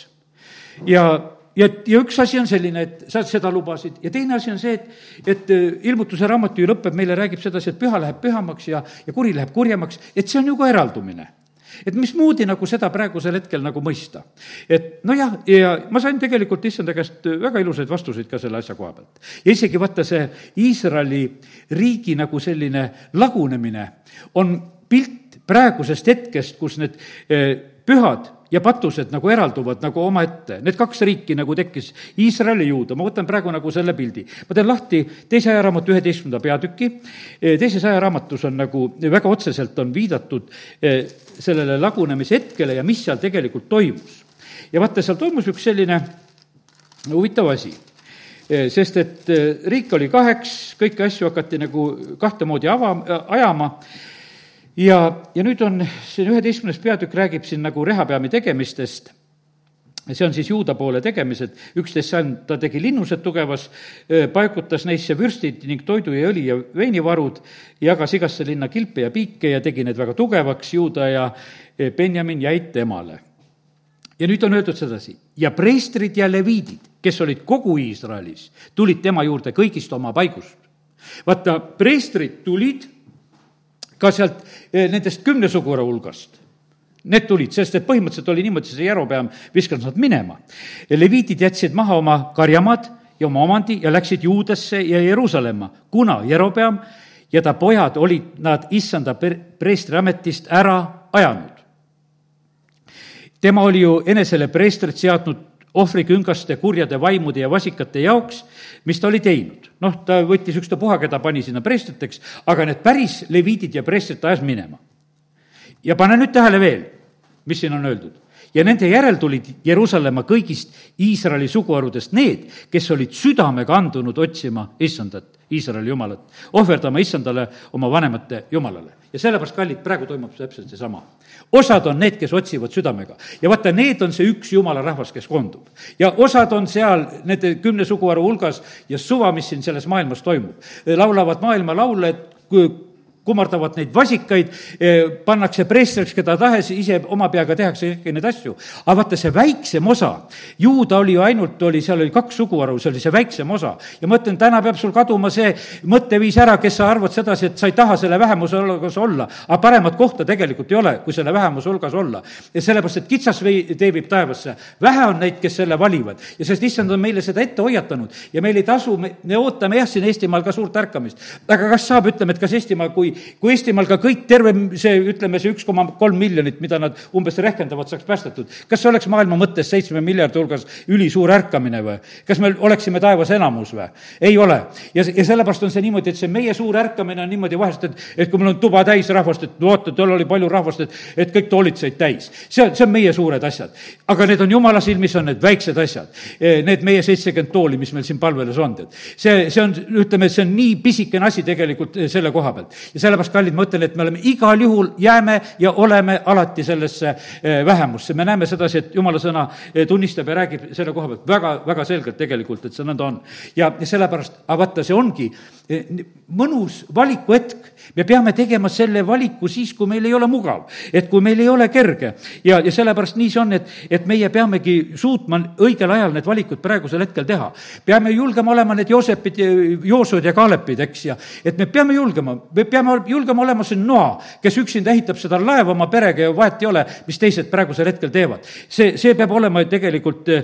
ja ja, ja üks asi on selline, et sa seda lubasid ja teine asi on see, et, et äh, ilmutuse raamatu ju lõpeb, meile räägib sedasi, et püha läheb pühamaks ja, ja kuri läheb kurjemaks, et see on ju ka eraldumine et mismoodi nagu seda praegusel hetkel nagu mõista. et nojah, ja ma sain tegelikult issanda käest väga ilusaid vastuseid ka selle asja koha pealt. ja isegi vaata see Iisraeli riigi nagu selline lagunemine on pilt praegusest hetkest, kus need äh, pühad ja patused nagu eralduvad nagu omaette, need kaks riiki nagu tekkis, Iisrael ja Juuda, ma võtan praegu nagu selle pildi. ma teen lahti teise ajaraamatu üheteistkümnenda peatüki, teises ajaraamatus on nagu väga otseselt on viidatud eh, sellele lagunemise hetkele ja mis seal tegelikult toimus. ja vaata, seal toimus üks selline huvitav asi. Eh, sest et riik oli kaheks, kõiki asju hakati nagu kahte moodi ava, ajama ja, ja nüüd on siin üheteistkümnes peatükk räägib siin nagu rehapeami tegemistest see on siis juuda poole tegemised, üksteist sajand ta tegi linnused tugevas, paigutas neisse vürstid ning toidu ja õli ja veinivarud, jagas igasse linna kilpe ja piike ja tegi need väga tugevaks, juuda ja Benjamin jäid temale. ja nüüd on öeldud sedasi, ja preestrid ja leviidid, kes olid kogu Iisraelis, tulid tema juurde kõigist oma paigust. vaata, preestrid tulid ka sealt eh, nendest kümne suguvõra hulgast. Need tulid, sest et põhimõtteliselt oli niimoodi, see Jerobeam viskas nad minema. leviidid jätsid maha oma karjamaad ja oma omandi ja läksid Juudasse ja Jeruusalemma, kuna Jerobeam ja ta pojad olid nad issanda preestriametist ära ajanud. tema oli ju enesele preestrit seadnud ohvriküngaste, kurjade vaimude ja vasikate jaoks, mis ta oli teinud. noh, ta võttis ükstapuha, keda pani sinna preestriteks, aga need päris leviidid ja preestrid ajas minema. ja pane nüüd tähele veel, mis siin on öeldud. ja nende järel tulid Jeruusalemma kõigist Iisraeli suguharudest need, kes olid südamega andunud otsima issandat, Iisraeli jumalat, ohverdama issandale oma vanemate jumalale. ja sellepärast, kallid, praegu toimub täpselt seesama osad on need, kes otsivad südamega. ja vaata, need on see üks jumala rahvas, kes koondub. ja osad on seal nende kümne suguharu hulgas ja suva, mis siin selles maailmas toimub. laulavad maailma laule, et kummardavad neid vasikaid, pannakse preestriks keda tahes, ise oma peaga tehakse kõiki neid asju. aga vaata, see väiksem osa, juuda oli ju ainult, oli, seal oli kaks suguharu, see oli see väiksem osa. ja ma ütlen, täna peab sul kaduma see mõtteviis ära, kes sa arvad sedasi, et sa ei taha selle vähemuse hulgas olla, aga paremat kohta tegelikult ei ole, kui selle vähemuse hulgas olla. ja sellepärast, et kitsas vei-, tee viib taevasse. vähe on neid, kes selle valivad ja sest issand on meile seda ette hoiatanud ja meil ei tasu, me, me ootame jah, siin Eestimaal ka suurt ärkamist. aga kas saab, ütleme, et kas Eestimaal, kui kui Eestimaal ka kõik, terve see, ütleme, see üks koma kolm miljonit, mida nad umbes rehkendavad, saaks päästetud, kas see oleks maailma mõttes seitsme miljardi hulgas ülisuur ärkamine või? kas me oleksime taevas enamus või? ei ole. ja, ja sellepärast on see niimoodi, et see meie suur ärkamine on niimoodi vahest, et, et kui meil on tuba täis rahvast, et vaata, tal oli palju rahvast, et, et kõik toolid said täis. see on, see on meie suured asjad. aga need on jumala silmis, on need väiksed asjad. E, need meie seitsekümmend tooli, mis meil siin palvelas on, tead. see, see on, ütleme, see on nii pisikene asi tegelikult e, selle koha pealt. ja sellepärast, kallid, ma ütlen, et me oleme igal juhul, jääme ja oleme alati sellesse eh, vähemusse. me näeme sedasi, et jumala sõna eh, tunnistab ja räägib selle koha pealt väga, väga selgelt tegelikult, et see nõnda on. ja, sellepärast, aga vaata, see ongi eh, mõnus valikuhetk. me peame tegema selle valiku siis, kui meil ei ole mugav, et kui meil ei ole kerge. ja, ja sellepärast nii see on, et, et meie peamegi suutma õigel ajal need valikud praegusel hetkel teha. peame julgema olema need Joosepid, Joosud ja Kaalepid, eks, ja et me peame julgema, me peame julgema olema see Noa, kes üksinda ehitab seda laeva oma perega ja vahet ei ole, mis teised praegusel hetkel teevad. see, see peab olema tegelikult eh,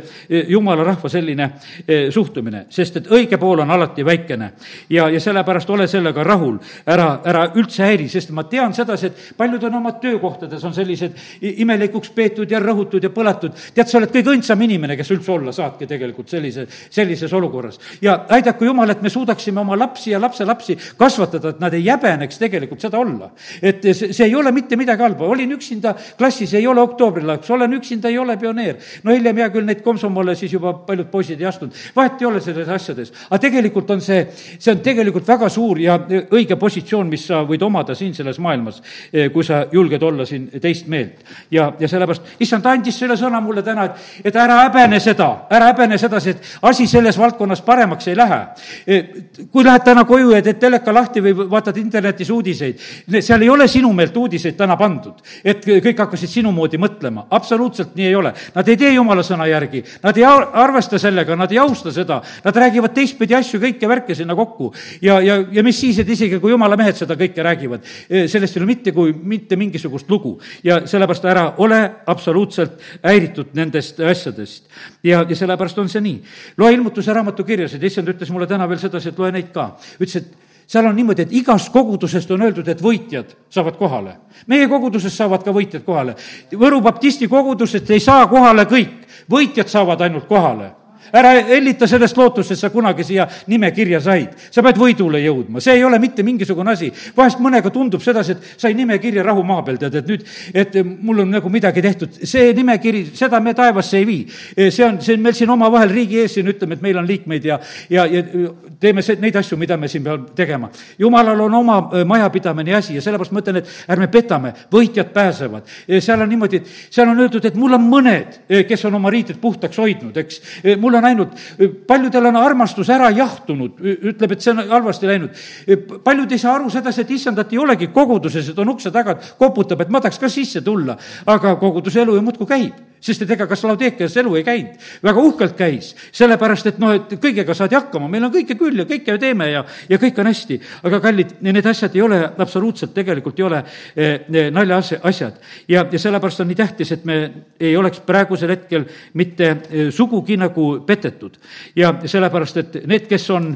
jumala rahva selline eh, suhtumine, sest et õige pool on alati väikene. ja, ja sellepärast ole sellega rahul, ära, ära üldse häiri, sest ma tean sedasi, et paljud on oma töökohtades, on sellised imelikuks peetud ja rõhutud ja põletud. tead, sa oled kõige õndsam inimene, kes üldse olla saadki tegelikult sellise, sellises olukorras. ja aidaku Jumal, et me suudaksime oma lapsi ja lapselapsi kasvatada, et nad ei häbeneks tegelikult seda olla. et see, see ei ole mitte midagi halba, olin üksinda klassis, ei ole oktoobrilaps, olen üksinda, ei ole pioneer. no hiljem hea küll, neid komsomole siis juba paljud poisid ei astunud, vahet ei ole selles asjades. aga tegelikult on see, see on tegelikult väga suur ja õige positsioon, mis sa võid omada siin selles maailmas, eh, kui sa julged olla siin teist meelt. ja, ja sellepärast, issand andis selle sõna mulle täna, et, et ära häbene seda, ära häbene sedasi, et asi selles valdkonnas paremaks ei lähe. Eh, kui lähed täna koju ja teed teleka lahti või vaatad internetis uudiseid, seal ei ole sinu meelt uudiseid täna pandud, et kõik hakkasid sinu moodi mõtlema, absoluutselt nii ei ole. Nad ei tee jumala sõna järgi, nad ei arvesta sellega, nad ei austa seda, nad räägivad teistpidi asju, kõike värke sinna kokku. ja, ja, ja mis siis, et isegi kui jumala mehed seda kõike räägivad, e, sellest ei ole mitte kui mitte mingisugust lugu. ja sellepärast ära ole absoluutselt häiritud nendest asjadest. ja, ja sellepärast on see nii. loe ilmutuse raamatu kirjasid, issand ütles mulle täna veel sedasi, et loe neid ka. ütles, et seal on niimoodi, et igast kogudusest on öeldud, et võitjad saavad kohale. meie kogudusest saavad ka võitjad kohale. Võru baptisti kogudusest ei saa kohale kõik, võitjad saavad ainult kohale ära hellita sellest lootust, et sa kunagi siia nimekirja said. sa pead võidule jõudma, see ei ole mitte mingisugune asi. vahest mõnega tundub sedasi, et sai nimekirja rahu maa peal, tead, et nüüd, et mul on nagu midagi tehtud. see nimekiri, seda me taevasse ei vii. see on, see on meil siin omavahel riigi ees siin ütleme, et meil on liikmeid ja, ja, ja teeme see, neid asju, mida me siin peame tegema. jumalal on oma äh, majapidamine ja asi ja sellepärast ma ütlen, et ärme petame, võitjad pääsevad. seal on niimoodi, et seal on öeldud, et mul on mõned, kes on oma riided puhtaks hoidnud, eks. Mul on ainult, paljudel on armastus ära jahtunud, ütleb, et see on halvasti läinud. paljud ei saa aru sedasi, et issandat ei olegi koguduses, et on ukse taga, koputab, et ma tahaks ka sisse tulla. aga koguduse elu ju muudkui käib sest et ega kas Laudekias elu ei käinud, väga uhkelt käis, sellepärast et noh, et kõigega saadi hakkama, meil on kõike küll ja kõike teeme ja, ja kõik on hästi. aga kallid, need asjad ei ole absoluutselt, tegelikult ei ole eh, naljaasjad. ja, ja sellepärast on nii tähtis, et me ei oleks praegusel hetkel mitte eh, sugugi nagu petetud. ja sellepärast, et need, kes on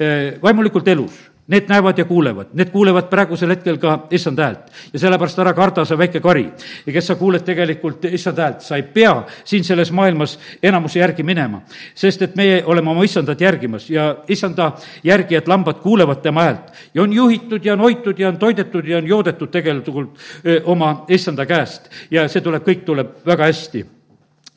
eh, vaimulikult elus Need näevad ja kuulevad, need kuulevad praegusel hetkel ka issand häält. ja sellepärast ära karda, sa väike kari. ja kes sa kuuled tegelikult issand häält, sa ei pea siin selles maailmas enamuse järgi minema. sest et meie oleme oma issandat järgimas ja issanda järgijad, lambad, kuulevad tema häält. ja on juhitud ja on hoitud ja on toidetud ja on joodetud tegelikult oma issanda käest. ja see tuleb, kõik tuleb väga hästi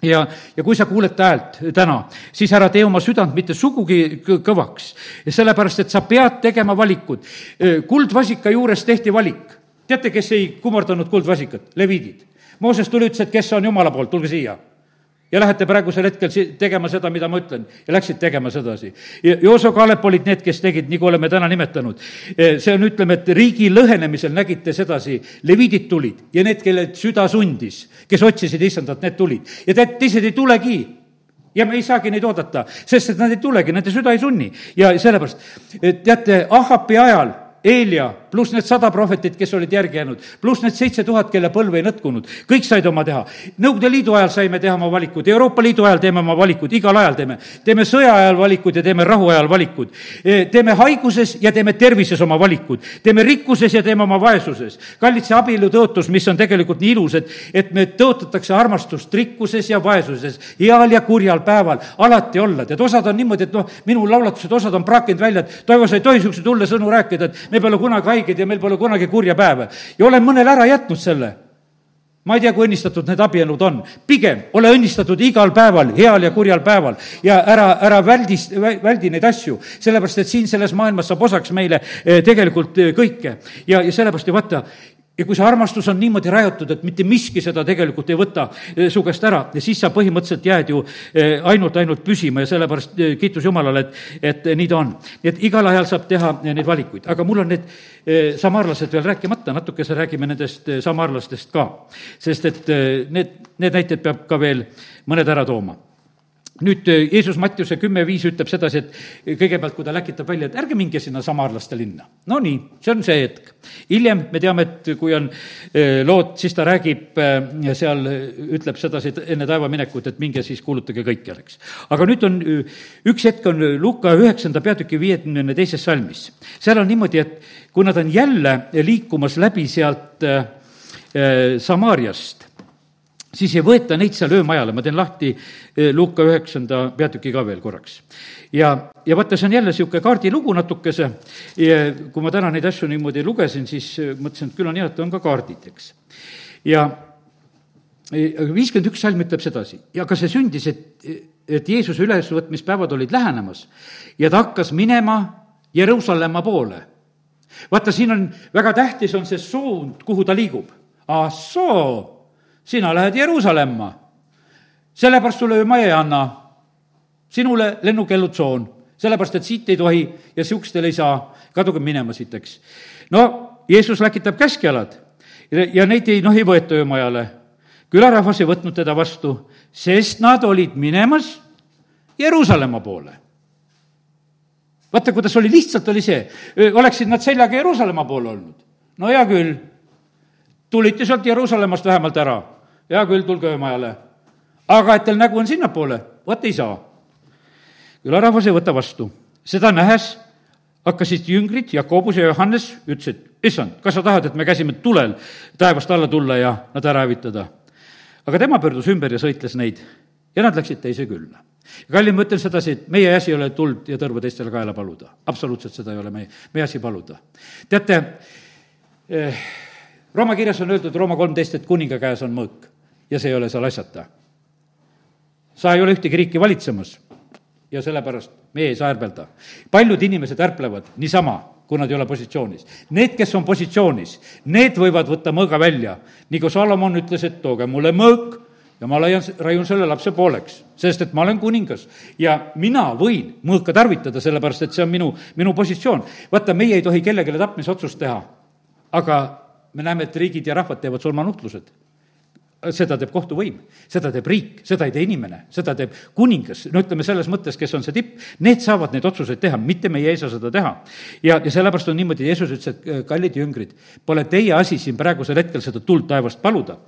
ja, ja kui sa kuuled ta häält täna, siis ära tee oma südant mitte sugugi kõvaks, sellepärast et sa pead tegema valikud. kuldvasika juures tehti valik. teate, kes ei kummardanud kuldvasikat? leviidid. Mooses tuli, ütles, et kes on jumala poolt, tulge siia ja lähete praegusel hetkel tegema seda, mida ma ütlen. ja läksid tegema sedasi. Jooso Kaalep olid need, kes tegid, nagu oleme täna nimetanud. see on, ütleme, et riigi lõhenemisel nägite sedasi, leviidid tulid ja need, kelle süda sundis, kes otsisid issandat, need tulid. ja tead, teised ei tulegi ja me ei saagi neid oodata, sest et nad ei tulegi, nende süda ei sunni. ja sellepärast, teate, Ahapi ajal Eelia, pluss need sada prohvetit, kes olid järgi jäänud, pluss need seitse tuhat, kelle põlv ei nõtkunud, kõik said oma teha. Nõukogude Liidu ajal saime teha oma valikud, Euroopa Liidu ajal teeme oma valikud, igal ajal teeme. teeme sõja ajal valikud ja teeme rahu ajal valikud. E, teeme haiguses ja teeme tervises oma valikud. teeme rikkuses ja teeme oma vaesuses. kallid, see abielu tõotus, mis on tegelikult nii ilus, et, et me tõotatakse armastust rikkuses ja vaesuses, heal ja kurjal päeval, alati olla. tead, osad on niimoodi, et noh, minu laulatused, osad on praakinud välja, et Toivo, sa ei tohi niisuguseid hulle sõnu rääkida, et me pole kunagi haiged ja meil pole kunagi kurja päeva. ja olen mõnele ära jätnud selle ma ei tea, kui õnnistatud need abielud on. pigem ole õnnistatud igal päeval, heal ja kurjal päeval ja ära, ära väldi, väldi neid asju, sellepärast et siin selles maailmas saab osaks meile eh, tegelikult eh, kõike. ja, ja sellepärast ju vaata, ja kui see armastus on niimoodi rajatud, et mitte miski seda tegelikult ei võta eh, su käest ära siis sa põhimõtteliselt jääd ju eh, ainult, ainult püsima ja sellepärast eh, kiitus Jumalale, et, et nii ta on. nii et igal ajal saab teha neid valikuid, aga mul on need samaarlased veel rääkimata, natukese räägime nendest samaarlastest ka. sest et need, need näited peab ka veel mõned ära tooma nüüd äh, Jeesus Mattiuse kümme viis ütleb sedasi, et kõigepealt, kui ta läkitab välja, et ärge minge sinna samarlaste linna. no nii, see on see hetk. hiljem me teame, et kui on äh, lood, siis ta räägib äh, seal, ütleb sedasi enne taevaminekut, et minge siis kuulutage kõikjal, eks. aga nüüd on, üks hetk on Luka üheksanda peatüki viiekümne teises salmis. seal on niimoodi, et kui nad on jälle liikumas läbi sealt Samaariast, siis ei võeta neid seal öömajale, ma teen lahti eh, Luuka üheksanda peatüki ka veel korraks. ja, ja vaata, see on jälle niisugune kaardilugu natukese kui ma täna neid asju niimoodi lugesin, siis eh, mõtlesin, et küll on hea, et on ka kaardid, eks. ja eh, viiskümmend üks salm ütleb sedasi, ja ka see sündis, et, et Jeesuse ülesvõtmispäevad olid lähenemas ja ta hakkas minema Jeruusalemma poole. vaata, siin on, väga tähtis on see suund, kuhu ta liigub. ah soo sina lähed Jeruusalemma. sellepärast sulle ju ma ei anna. sinule lennukelutsoon, sellepärast et siit ei tohi ja siukstel ei saa, kaduge minema siit, eks. no Jeesus läkitab käskjalad ja neid ei, noh, ei võeta öömajale. külarahvas ei võtnud teda vastu, sest nad olid minemas Jeruusalemma poole vaata, kuidas oli, lihtsalt oli see, oleksid nad seljaga Jeruusalemma poole olnud. no hea küll, tulite sealt Jeruusalemmast vähemalt ära hea küll, tulge öömajale. aga et teil nägu on sinnapoole, vot ei saa. külarahvas ei võta vastu. seda nähes hakkasid jüngrid, Jakobus ja Johannes, ütlesid, issand, kas sa tahad, et me käsime tulel taevast alla tulla ja nad ära hävitada? aga tema pöördus ümber ja sõitles neid ja nad läksid teise külla. kallim, ma ütlen sedasi, et meie asi ei ole tuld ja tõrva teistele kaela paluda. absoluutselt seda ei ole meie, meie asi paluda. teate eh,, Rooma kirjas on öeldud, Rooma kolmteist, et kuninga käes on mõõk ja see ei ole seal asjata. sa ei ole ühtegi riiki valitsemas ja sellepärast meie ei saa ärbelda. paljud inimesed ärplevad niisama, kui nad ei ole positsioonis. Need, kes on positsioonis, need võivad võtta mõõga välja. nagu Salomon ütles, et tooge mulle mõõk ja ma laian, raiun selle lapse pooleks, sest et ma olen kuningas ja mina võin mõõka tarvitada, sellepärast et see on minu, minu positsioon. vaata, meie ei tohi kellelegi tapmisotsust teha, aga me näeme, et riigid ja rahvad teevad surmanuhtlused seda teeb kohtuvõim, seda teeb riik, seda ei tee inimene, seda teeb kuningas, no ütleme selles mõttes, kes on see tipp, need saavad neid otsuseid teha, mitte meie ei saa seda teha. ja, ja sellepärast on niimoodi, Jeesus ütles, et äh, kallid jüngrid, pole teie asi siin praegusel hetkel seda tuld taevast paluda.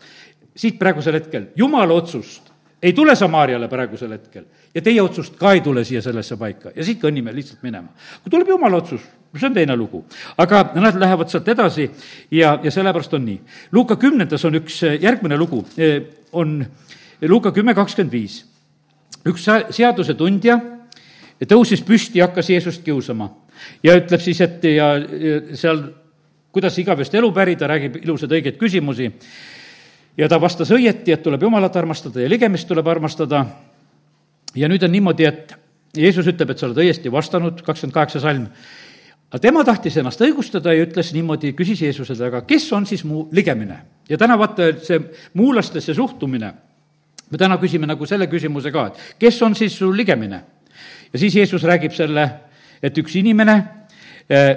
siit praegusel hetkel Jumala otsust ei tule Samaariale praegusel hetkel ja teie otsust ka ei tule siia sellesse paika ja siit kõnnime lihtsalt minema. kui tuleb Jumala otsus, see on teine lugu. aga nad lähevad sealt edasi ja, ja sellepärast on nii. Luuka kümnendas on üks eh, järgmine lugu, eh, on Luuka kümme kakskümmend viis. üks seadusetundja tõusis püsti ja hakkas Jeesust kiusama ja ütleb siis, et ja, seal, kuidas igavest elu pärida, räägib ilusaid õigeid küsimusi ja ta vastas õieti, et tuleb Jumalat armastada ja ligemist tuleb armastada. ja nüüd on niimoodi, et Jeesus ütleb, et sa oled õiesti vastanud, kakskümmend kaheksa salm. aga tema tahtis ennast õigustada ja ütles niimoodi, küsis Jeesuselt, aga kes on siis mu ligemine? ja täna vaata, see muulastesse suhtumine me täna küsime nagu selle küsimuse ka, et kes on siis su ligemine? ja siis Jeesus räägib selle, et üks inimene eh,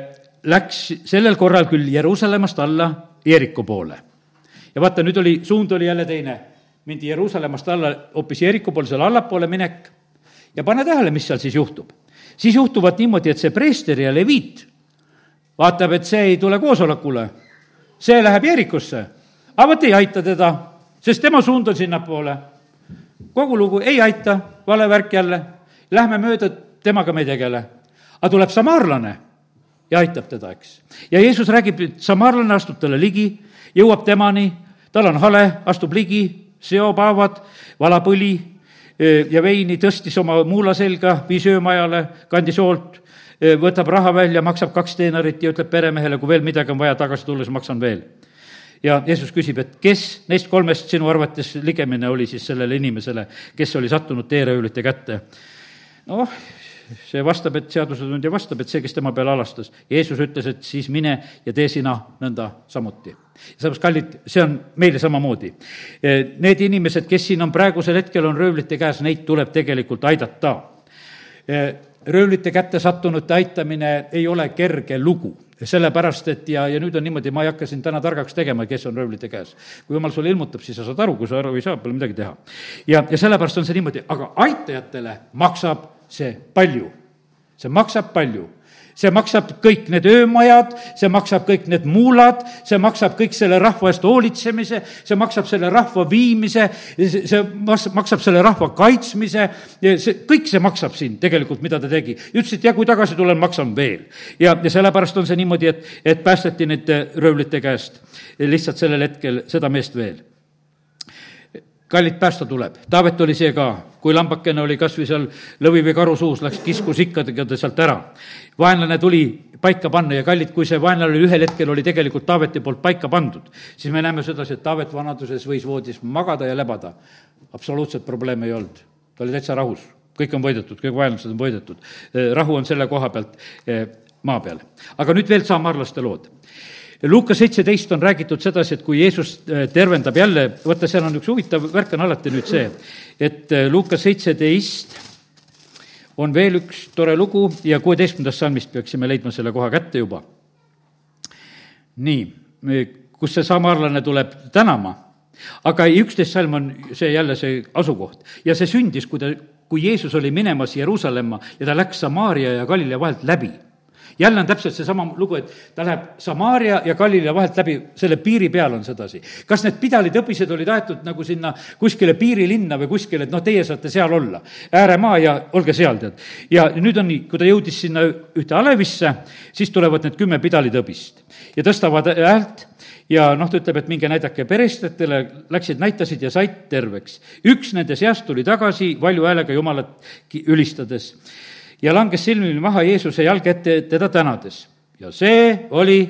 läks sellel korral küll Jeruusalemmast alla Jeeriku poole. Ja vaata, nüüd oli, suund oli jälle teine. mindi Jeruusalemmast alla hoopis Jeeriku poole, seal allapoole minek ja pane tähele, mis seal siis juhtub. siis juhtuvad niimoodi, et see preester ja leviit vaatab, et see ei tule koosolekule, see läheb Jeerikusse. aga vot ei aita teda, sest tema suund on sinnapoole. kogu lugu ei aita, vale värk jälle, lähme mööda, temaga me ei tegele. aga tuleb samaarlane ja aitab teda, eks. ja Jeesus räägib, et samaarlane astub talle ligi, jõuab temani, tal on hale, astub ligi, seob haavad, valab õli ja veini, tõstis oma muula selga, viis öömajale, kandis hoolt, võtab raha välja, maksab kaks teenarit ja ütleb peremehele, kui veel midagi on vaja tagasi tulla, siis maksan veel. ja Jeesus küsib, et kes neist kolmest sinu arvates ligemine oli siis sellele inimesele, kes oli sattunud teeröövlite kätte? noh, see vastab, et seadusetundja vastab, et see, kes tema peale alastas. Jeesus ütles, et siis mine ja tee sina nõnda samuti. sellepärast, kallid, see on meile samamoodi. Need inimesed, kes siin on praegusel hetkel, on röövlite käes, neid tuleb tegelikult aidata. röövlite kätte sattunute aitamine ei ole kerge lugu sellepärast, et ja, ja nüüd on niimoodi, ma ei hakka sind täna targaks tegema, kes on röövlite käes. kui jumal sulle ilmutab, siis sa saad aru, kui sa aru ei saa, pole midagi teha. ja, ja sellepärast on see niimoodi, aga aitajatele maksab see palju, see maksab palju see maksab kõik need öömajad, see maksab kõik need muulad, see maksab kõik selle rahva eest hoolitsemise, see maksab selle rahva viimise, see maksab selle rahva kaitsmise, see, kõik see maksab siin tegelikult, mida ta tegi. ütles, et ja kui tagasi tulen, maksan veel. ja, ja sellepärast on see niimoodi, et, et päästeti nende röövlite käest lihtsalt sellel hetkel seda meest veel kallid, päästa tuleb. Taavet oli see ka, kui lambakene oli kas või seal lõvi või karu suus, läks kiskus ikkadega ta sealt ära. vaenlane tuli paika panna ja kallid, kui see vaenlane oli ühel hetkel, oli tegelikult Taaveti poolt paika pandud, siis me näeme sedasi, et Taavet vanaduses võis voodis magada ja lebada. absoluutselt probleeme ei olnud, ta oli täitsa rahus, kõik on võidetud, kõik vaenlased on võidetud. rahu on selle koha pealt eh, maa peal. aga nüüd veel saamarlaste lood Luukas seitseteist on räägitud sedasi, et kui Jeesus äh, tervendab jälle, vaata, seal on üks huvitav värk on alati nüüd see, et äh, Luukas seitseteist on veel üks tore lugu ja kuueteistkümnendast salmist peaksime leidma selle koha kätte juba. nii, kus see samarlane tuleb? Tänama, aga üksteist salm on see jälle see asukoht. Ja see sündis, kui ta, kui Jeesus oli minemas Jeruusalemma ja ta läks Samaaria ja Galilea vahelt läbi jälle on täpselt seesama lugu, et ta läheb Samaaria ja Galilea vahelt läbi, selle piiri peal on sedasi. kas need pidalitõbised olid aetud nagu sinna kuskile piirilinna või kuskile, et noh, teie saate seal olla, ääremaa ja olge seal, tead. ja nüüd on nii, kui ta jõudis sinna ühte alevisse, siis tulevad need kümme pidalitõbist ja tõstavad häält ja noh, ta ütleb, et minge näidake perestajatele, läksid, näitasid ja said terveks. üks nende seast tuli tagasi valju häälega Jumalat ülistades ja langes silmil maha Jeesuse jalge ette teda tänades. ja see oli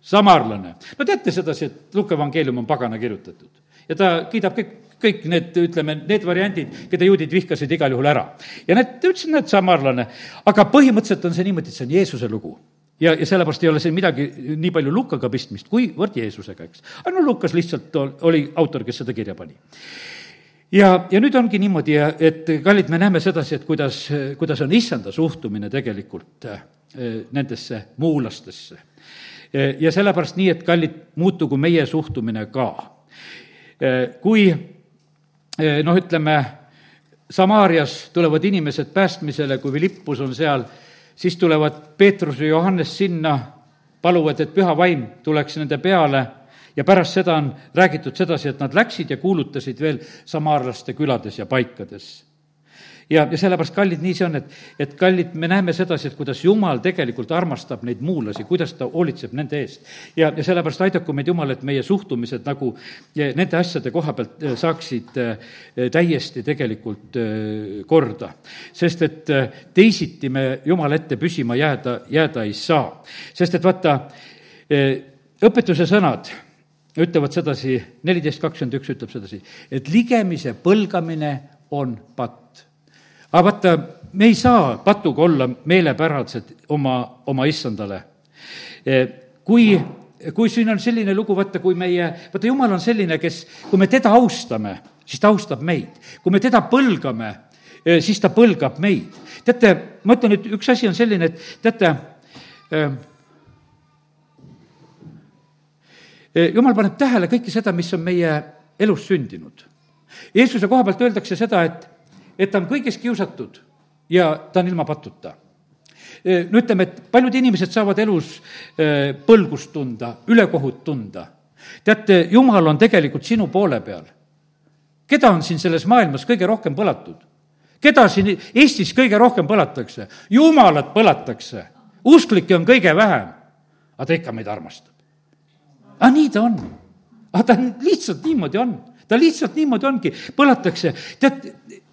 samarlane. no teate sedasi, et Luka evangeelium on pagana kirjutatud ja ta kiidab kõik, kõik need, ütleme, need variandid, keda juudid vihkasid igal juhul ära. ja need, ta ütles, et näed, samarlane. aga põhimõtteliselt on see niimoodi, et see on Jeesuse lugu ja, ja sellepärast ei ole siin midagi nii palju Lukaga pistmist, kuivõrd Jeesusega, eks. aga no Lukas lihtsalt oli autor, kes seda kirja pani ja, ja nüüd ongi niimoodi, et kallid, me näeme sedasi, et kuidas, kuidas on issanda suhtumine tegelikult äh, nendesse muulastesse. ja sellepärast nii, et kallid, muutugu meie suhtumine ka. Äh, kui äh, noh, ütleme, Samaarias tulevad inimesed päästmisele, kui Philippus on seal, siis tulevad Peetrus ja Johannes sinna, paluvad, et püha vaim tuleks nende peale ja pärast seda on räägitud sedasi, et nad läksid ja kuulutasid veel samaarlaste külades ja paikades ja, ja sellepärast, kallid, nii see on, et, et kallid, me näeme sedasi, et kuidas Jumal tegelikult armastab neid muulasi, kuidas ta hoolitseb nende eest. ja, ja sellepärast aidaku meid Jumal, et meie suhtumised nagu nende asjade koha pealt eh, saaksid eh, täiesti tegelikult eh, korda. sest et teisiti me Jumala ette püsima jääda, jääda ei saa. sest et vaata, õpetuse sõnad ütlevad sedasi, neliteist kakskümmend üks ütleb sedasi, et ligemise põlgamine on patt. aga vaata, me ei saa patuga olla meelepärased oma, oma issandale. E, kui, kui siin on selline lugu, vaata, kui meie, vaata, jumal on selline, kes, kui me teda austame, siis ta austab meid. kui me teda põlgame, siis ta põlgab meid. teate, ma ütlen, et üks asi on selline, et teate, jumal paneb tähele kõike seda, mis on meie elus sündinud. Jeesuse koha pealt öeldakse seda, et, et ta on kõiges kiusatud ja ta on ilma patuta no ütleme, et paljud inimesed saavad elus põlgust tunda, ülekohut tunda. teate, jumal on tegelikult sinu poole peal. keda on siin selles maailmas kõige rohkem põlatud? keda siin Eestis kõige rohkem põlatakse? jumalat põlatakse, usklikke on kõige vähem, aga ta ikka meid armastab. Aga nii ta on. aga ta on, lihtsalt niimoodi on ta lihtsalt niimoodi ongi, põlatakse. tead,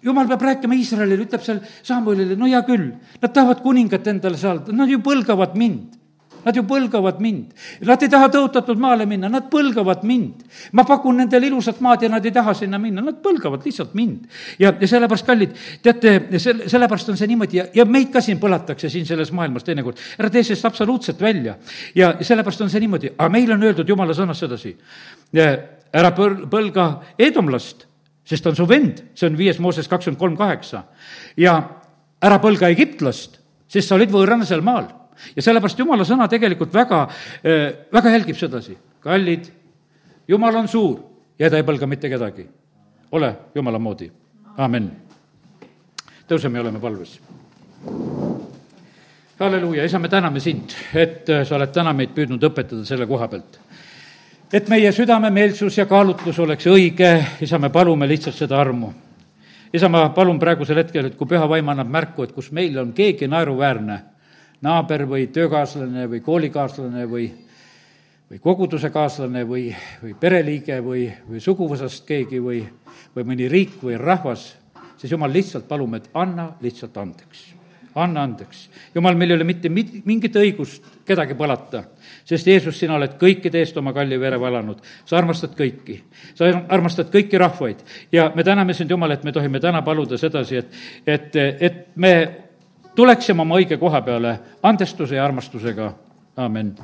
jumal peab rääkima Iisraelile, ütleb seal Samuelile, no hea küll, nad tahavad kuningat endale saada, nad ju põlgavad mind. Nad ju põlgavad mind. Nad ei taha tõotatud maale minna, nad põlgavad mind. ma pakun nendele ilusat maad ja nad ei taha sinna minna, nad põlgavad lihtsalt mind. ja, ja sellepärast, kallid, teate, selle, sellepärast on see niimoodi ja, ja meid ka siin põlatakse siin selles maailmas teinekord. ära tee sellest absoluutselt välja. ja sellepärast on see niimoodi, aga meile on öeldud jumala sõnas sedasi ära põl-, põlga edomlast, sest ta on su vend, see on viies Mooses kakskümmend kolm kaheksa. ja ära põlga egiptlast, sest sa olid võõrana seal maal. Ja sellepärast jumala sõna tegelikult väga, äh, väga jälgib sedasi. kallid, jumal on suur ja ta ei põlga mitte kedagi. ole jumala moodi, amin. tõuseme ja oleme palves halleluuja, isa, me täname sind, et äh, sa oled täna meid püüdnud õpetada selle koha pealt et meie südamemeelsus ja kaalutlus oleks õige, isa, me palume lihtsalt seda armu. isa, ma palun praegusel hetkel, et kui püha vaim annab märku, et kus meil on keegi naeruväärne, naaber või töökaaslane või koolikaaslane või, või kogudusekaaslane või, või pereliige või, või suguvõsast keegi või, või mõni riik või rahvas, siis jumal, lihtsalt palume, et anna lihtsalt andeks anna andeks. jumal, meil ei ole mitte mingit õigust kedagi põlata, sest Jeesus, sina oled kõikide eest oma kalli vere valanud. sa armastad kõiki, sa armastad kõiki rahvaid ja me täname sind, Jumal, et me tohime täna paluda sedasi, et, et, et me tuleksime oma õige koha peale andestuse ja armastusega, amin